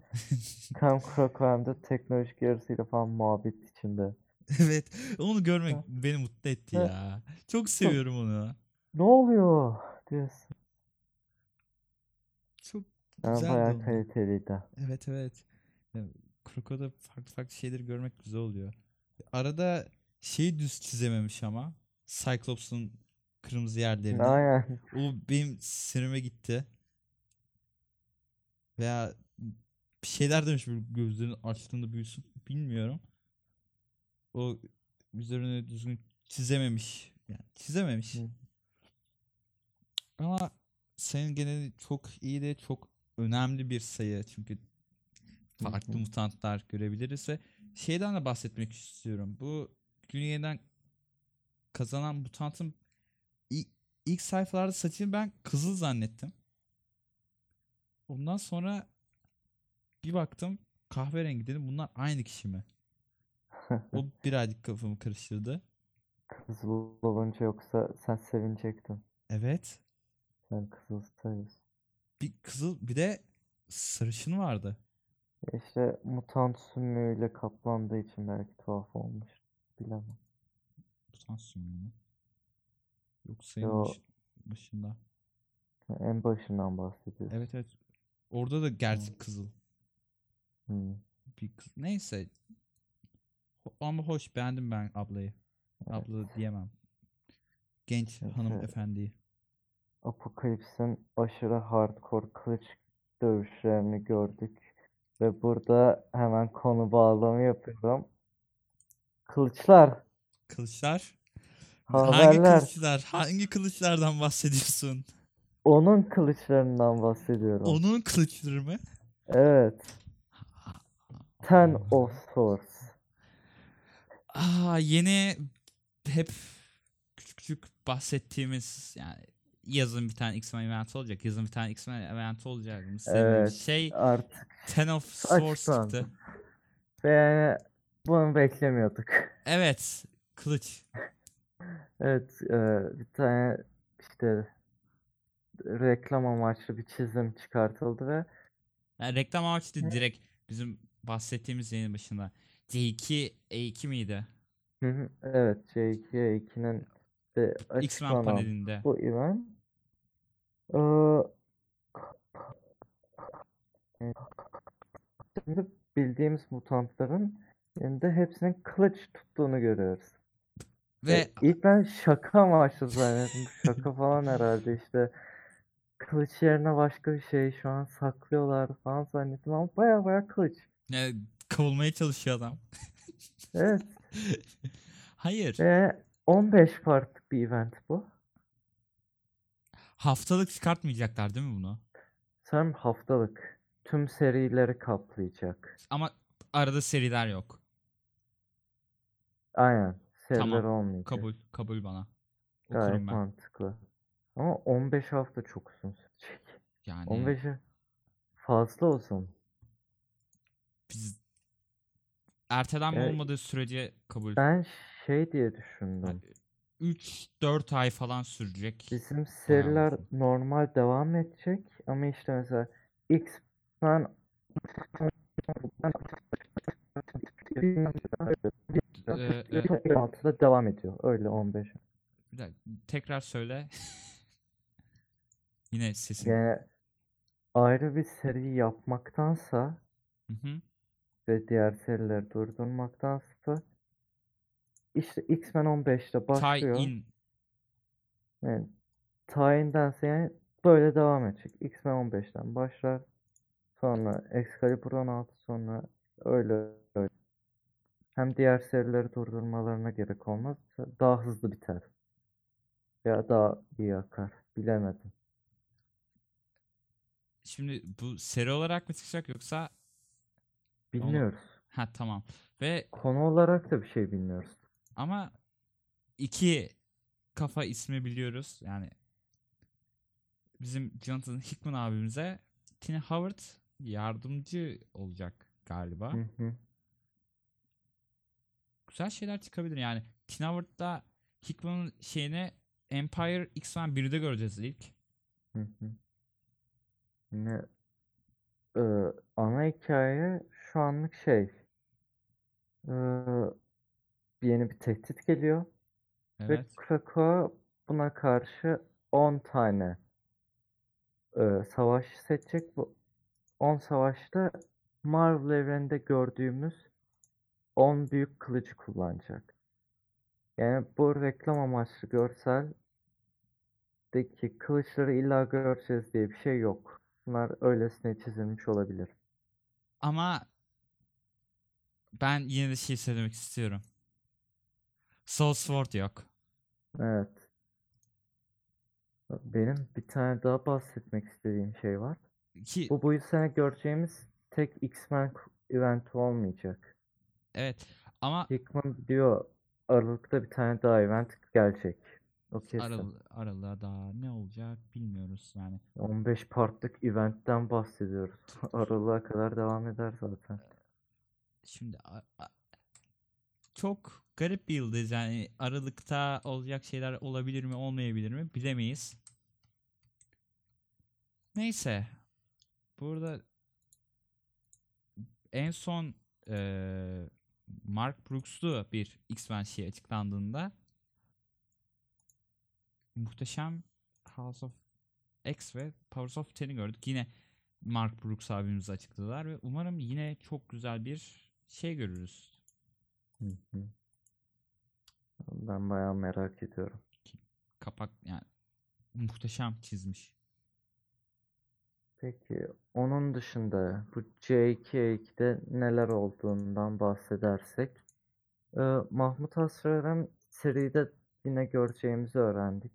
hem de teknolojik yarısıyla falan muhabbet içinde. Evet, onu görmek beni mutlu etti Evet. ya. Çok seviyorum onu. Ne oluyor diyorsun. Yani güzel bayağı kaliteliydi. Evet evet. Ya, Kroko'da farklı farklı şeyleri görmek güzel oluyor. Arada şey düz çizememiş ama. Cyclops'un kırmızı yerlerini. Aynen. O benim sinirime gitti. Veya bir şeyler demiş gözlerini açtığında büyüsün. Bilmiyorum. O üzerine düzgün çizememiş. Yani çizememiş. Hı. Ama sayının geneli çok iyi de çok önemli bir sayı. Çünkü farklı mutantlar görebiliriz ve şeyden de bahsetmek istiyorum. Bu Güney'den kazanan mutantın ilk, ilk sayfalarda saçını ben kızıl zannettim. Ondan sonra bir baktım kahverengi dedim bunlar aynı kişi mi? O birazcık kafamı karıştırdı. Kızıl olunca yoksa sen sevinecektin. Evet. Sen kızıl sayıyorsun. Bir kızıl bir de sarışın vardı. İşte mutant sümüğüyle kaplandığı için belki tuhaf olmuş. Bilemem. Mutant sümüğü mü? Yok sayının Yo. baş- başında. En başından bahsediyorsun. Evet evet. Orada da gerçek kızıl. Hmm. Bir kız. Neyse. Ho- Ama hoş beğendim ben ablayı. Abla diyemem. Genç Evet, hanımefendiyi. Apokalips'in aşırı hardcore kılıç dövüşlerini gördük. Ve burada hemen konu bağlamı yapıyorum. Kılıçlar, Kılıçlar. Hangi haberler. kılıçlar? Hangi kılıçlardan bahsediyorsun? Onun kılıçlarından bahsediyorum. Onun kılıçları mı? Evet. Ten of Swords. Aa yeni hep küçük küçük bahsettiğimiz yani yazın bir tane X-Men event olacak. Yazın bir tane X-Men event olacak. Evet. Şey Artık Ten of Swords çıktı. ve yani bunu beklemiyorduk. Evet. Kılıç. Evet, e, bir tane işte reklam amaçlı bir çizim çıkartıldı ve Yani reklam amaçlı direkt bizim bahsettiğimiz yayının başında. C2 E2 miydi? Hı hı, evet J2A2'nin de X-Men açıklanan panelinde. bu event e, şimdi bildiğimiz mutantların elinde hepsinin kılıç tuttuğunu görüyoruz. Ve E, ilk ben şaka amaçlı zannettim. Şaka falan herhalde işte kılıç yerine başka bir şey şu an saklıyorlar falan zannettim ama baya baya kılıç. e, kovulmaya çalışıyor adam. Evet Hayır. ve 15 partlık bir event bu. Haftalık çıkartmayacaklar değil mi bunu? Sanırım haftalık tüm serileri kaplayacak. Ama arada seriler yok. Aynen seriler Tamam, olmayacak. Kabul. Kabul bana. Gayet Okurum ben. mantıklı. Ama 15 hafta çok uzun sürecek. Yani 15'i fazla uzun. biz ertelenme Ya, olmadığı sürece kabul. Ben şey diye düşündüm. 3-4 ay falan sürecek. Bizim seriler uzun. normal devam edecek ama işte mesela X ben Ee, e, 16'da devam ediyor. Öyle 15. bir dakika, tekrar söyle. Yine sesin. Yani ayrı bir seri yapmaktansa Hı hı. ve diğer serileri durdurmaktansa işte X-Men 15'te başlıyor. Tie-in. Yani tayindense yani böyle devam edecek. X-Men 15'ten başlar. Sonra Excalibur 16 sonra öyle öyle. Hem diğer serileri durdurmalarına gerek olmaz. Daha hızlı biter. Ya daha iyi akar. Bilemedim. Şimdi bu seri olarak mı çıkacak yoksa Bilmiyoruz. ha tamam. Ve Konu olarak da bir şey bilmiyoruz. Ama iki kafa ismi biliyoruz. Yani bizim Jonathan Hickman abimize Tina Howard yardımcı olacak galiba. Hı hı. Güzel şeyler çıkabilir yani. Tina Howard'da Hickman'ın şeyini Empire X-Men 1'de göreceğiz ilk. Hı hı. Yine e, ana hikaye şu anlık şey e, yeni bir tehdit geliyor ve Evet. Krakow buna karşı 10 tane e, savaşçı seçecek. Bu 10 savaşta Marvel evreninde gördüğümüz 10 büyük kılıcı kullanacak. Yani bu reklam amaçlı görseldeki kılıçları illa göreceğiz diye bir şey yok. Bunlar öylesine çizilmiş olabilir. Ama ben yine de şey söylemek istiyorum. Soul Sword yok. Evet. Benim bir tane daha bahsetmek istediğim şey var. Ki Bu bu sene göreceğimiz tek X-Men eventi olmayacak. evet ama Hickman diyor Aralık'ta bir tane daha event gelecek. O kesin. Aral aralığa daha ne olacak bilmiyoruz yani. 15 partlık eventten bahsediyoruz. Aralığa kadar devam eder zaten. Şimdi çok garip bir yıldız yani Aralık'ta olacak şeyler olabilir mi olmayabilir mi bilemeyiz. Neyse. Burada en son eee, Mark Brooks'lu bir X-Men şey açıklandığında muhteşem House of X ve Powers of Ten'i gördük. Yine Mark Brooks abimiz açıkladılar ve umarım yine çok güzel bir şey görürüz. Hı hı. Ben bayağı merak ediyorum. Kapak yani muhteşem çizmiş. Peki onun dışında bu J2'de neler olduğundan bahsedersek e, Mahmut Asrar'ın seride yine göreceğimizi öğrendik.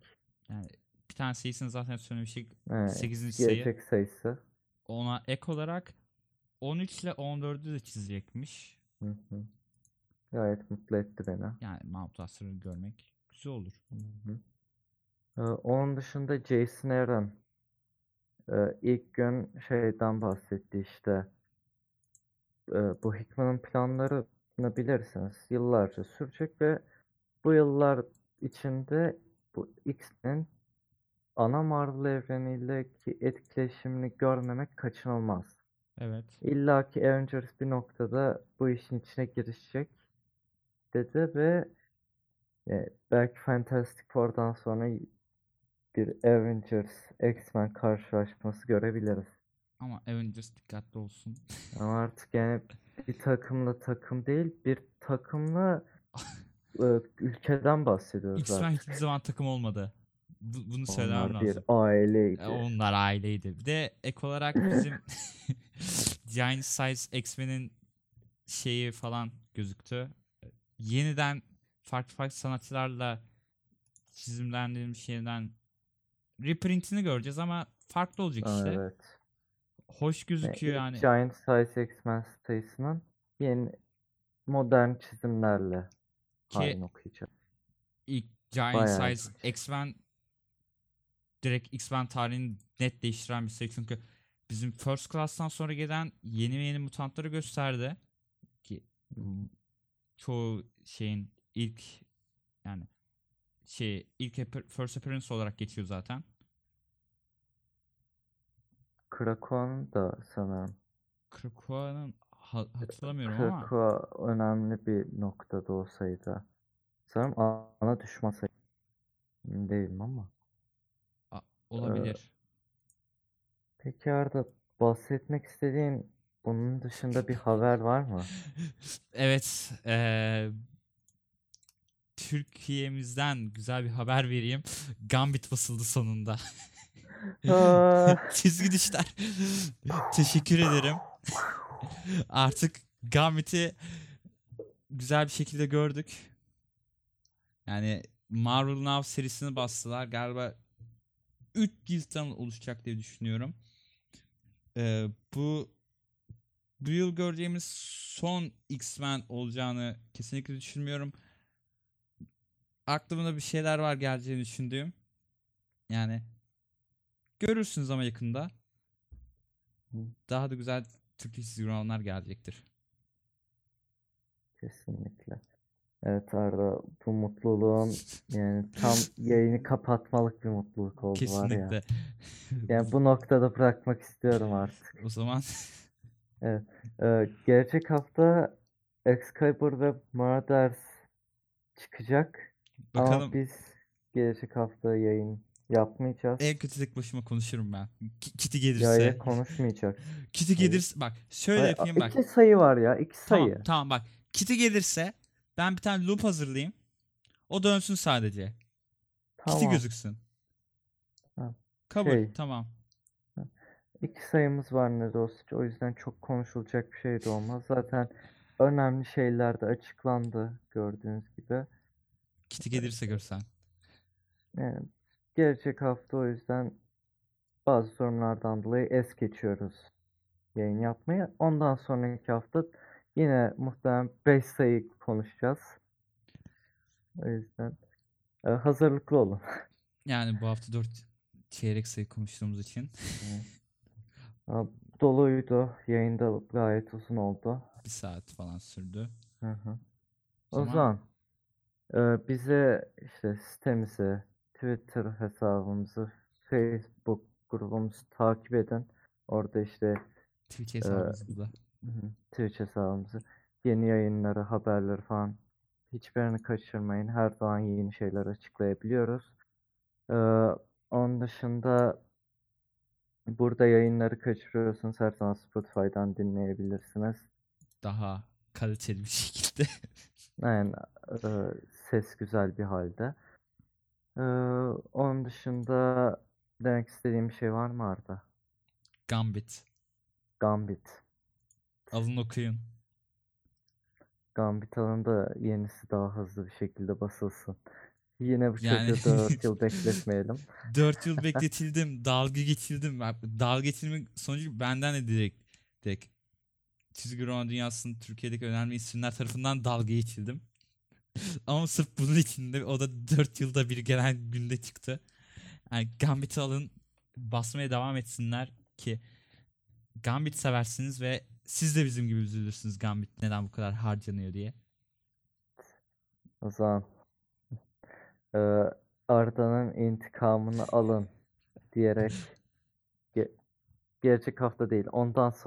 Yani bir tane sayısını zaten söylemiştik. Evet, 8. sayı. gelecek sayısı. Ona ek olarak 13 ile 14'ü de çizecekmiş. Hı hı. Gayet mutlu etti beni. Yani Mahmut Asrar'ı görmek güzel olur. Hı hı. Ee, onun dışında Jason Aaron e, ilk gün şeyden bahsetti işte e, bu Hickman'ın planlarını bilirsiniz yıllarca sürecek ve bu yıllar içinde bu X-Men ana Marvel evreniyle etkileşimini görmemek kaçınılmaz. Evet. İlla ki Avengers bir noktada bu işin içine girişecek dedi ve e, belki Fantastic Four'dan sonra bir Avengers X-Men karşılaşması görebiliriz. Ama Avengers dikkatli olsun. Ama artık yani bir takımla takım değil, bir takımla e, ülkeden bahsediyoruz X-Men hiçbir zaman takım olmadı. Bu- bunu söylemem Onlar bir lazım. aileydi. E, Onlar aileydi. Bir de ek olarak bizim Giant Size X-Men'in şeyi falan gözüktü. Yeniden farklı farklı sanatçılarla çizimlendirilmiş yeniden reprintini göreceğiz ama farklı olacak işte. Evet. Hoş gözüküyor yani. Giant Size X-Men sayısının yeni modern çizimlerle Ki okuyacağız. ilk Giant Bayağı Size. X-Men direkt X-Men tarihini net değiştiren bir seri. Çünkü bizim First Class'tan sonra gelen yeni yeni mutantları gösterdi. Ki çoğu şeyin ilk yani şey ilk appear- first appearance olarak geçiyor zaten. Krakow'un da sanırım. Krakowa'nın ha- hatırlamıyorum ama Krakow önemli bir noktada olsaydı. Sanırım ana düşman sayı. Değilim ama. a- olabilir. Peki Arda bahsetmek istediğin bunun dışında bir haber var mı? Evet, eee, Türkiye'mizden güzel bir haber vereyim. Gambit basıldı sonunda. Aa, Çizgi düşler. Teşekkür ederim. Artık Gambit'i güzel bir şekilde gördük. Yani Marvel Now serisini bastılar. Galiba 3 ciltten oluşacak diye düşünüyorum. Ee, bu bu yıl göreceğimiz son X-Men olacağını kesinlikle düşünmüyorum. Aklımda bir şeyler var geleceğini düşündüğüm. Yani görürsünüz ama yakında. Daha da güzel Türkçe çizgi romanlar gelecektir. kesinlikle. Evet Arda bu mutluluğun yani tam yayını kapatmalık bir mutluluk oldu var ya. Kesinlikle. Yani bu noktada bırakmak istiyorum artık. O zaman Evet. Ee, gelecek hafta Excalibur ve Marauders çıkacak. Ama bakalım biz gelecek hafta yayın yapmayacağız. en kötü tek başıma konuşurum ben. Ki- Kitty Yayın gelirse. konuşmayacak. Kitty Hayır. gelirse bak şöyle Ay, yapayım bak. İki sayı var ya. iki Tamam sayı. tamam bak. Kitty gelirse ben bir tane loop hazırlayayım. O dönsün sadece. Tamam. gözüksün. Ha, Kabul. şey. Tamam. İki sayımız var ne olsa. O yüzden çok konuşulacak bir şey de olmaz. Zaten önemli şeyler de açıklandı gördüğünüz gibi. Kitty gelirse görsen. Yani gelecek hafta o yüzden bazı sorunlardan dolayı es geçiyoruz yayın yapmayı. Ondan sonraki hafta yine muhtemelen 5 sayı konuşacağız. O yüzden e, hazırlıklı olun. Yani bu hafta 4 çeyrek sayı konuştuğumuz için Aa, Doluydu. Yayında gayet uzun oldu. bir saat falan sürdü. Hı hı. O O zaman zaman e, bize işte sitemizi, Twitter hesabımızı, Facebook grubumuzu takip edin. Orada işte Twitch e, hesabımızda da. hı hı, Twitch hesabımızı, yeni yayınları, haberleri falan hiçbirini kaçırmayın. Her zaman yeni şeyler açıklayabiliyoruz. Ee, onun dışında burada yayınları kaçırıyorsanız her zaman Spotify'dan dinleyebilirsiniz. Daha kaliteli bir şekilde. Yani e, ses güzel bir halde. Ee, onun dışında demek istediğim bir şey var mı Arda? Gambit. Gambit. Alın okuyun. Gambit alanında yenisi daha hızlı bir şekilde basılsın. Yine bu Yani çocuğu 4 yıl bekletmeyelim. 4 yıl bekletildim. Dalga geçildim. Dalga geçilme sonucu benden de direkt, direkt çizgi roman dünyasının Türkiye'deki önemli isimler tarafından dalga geçildim. Ama sırf bunun için de o da 4 yılda bir gelen günde çıktı. Yani Gambit'i alın basmaya devam etsinler ki Gambit seversiniz ve siz de bizim gibi üzülürsünüz Gambit neden bu kadar harcanıyor diye. O zaman Arda'nın intikamını alın diyerek ge- gelecek hafta değil ondan sonra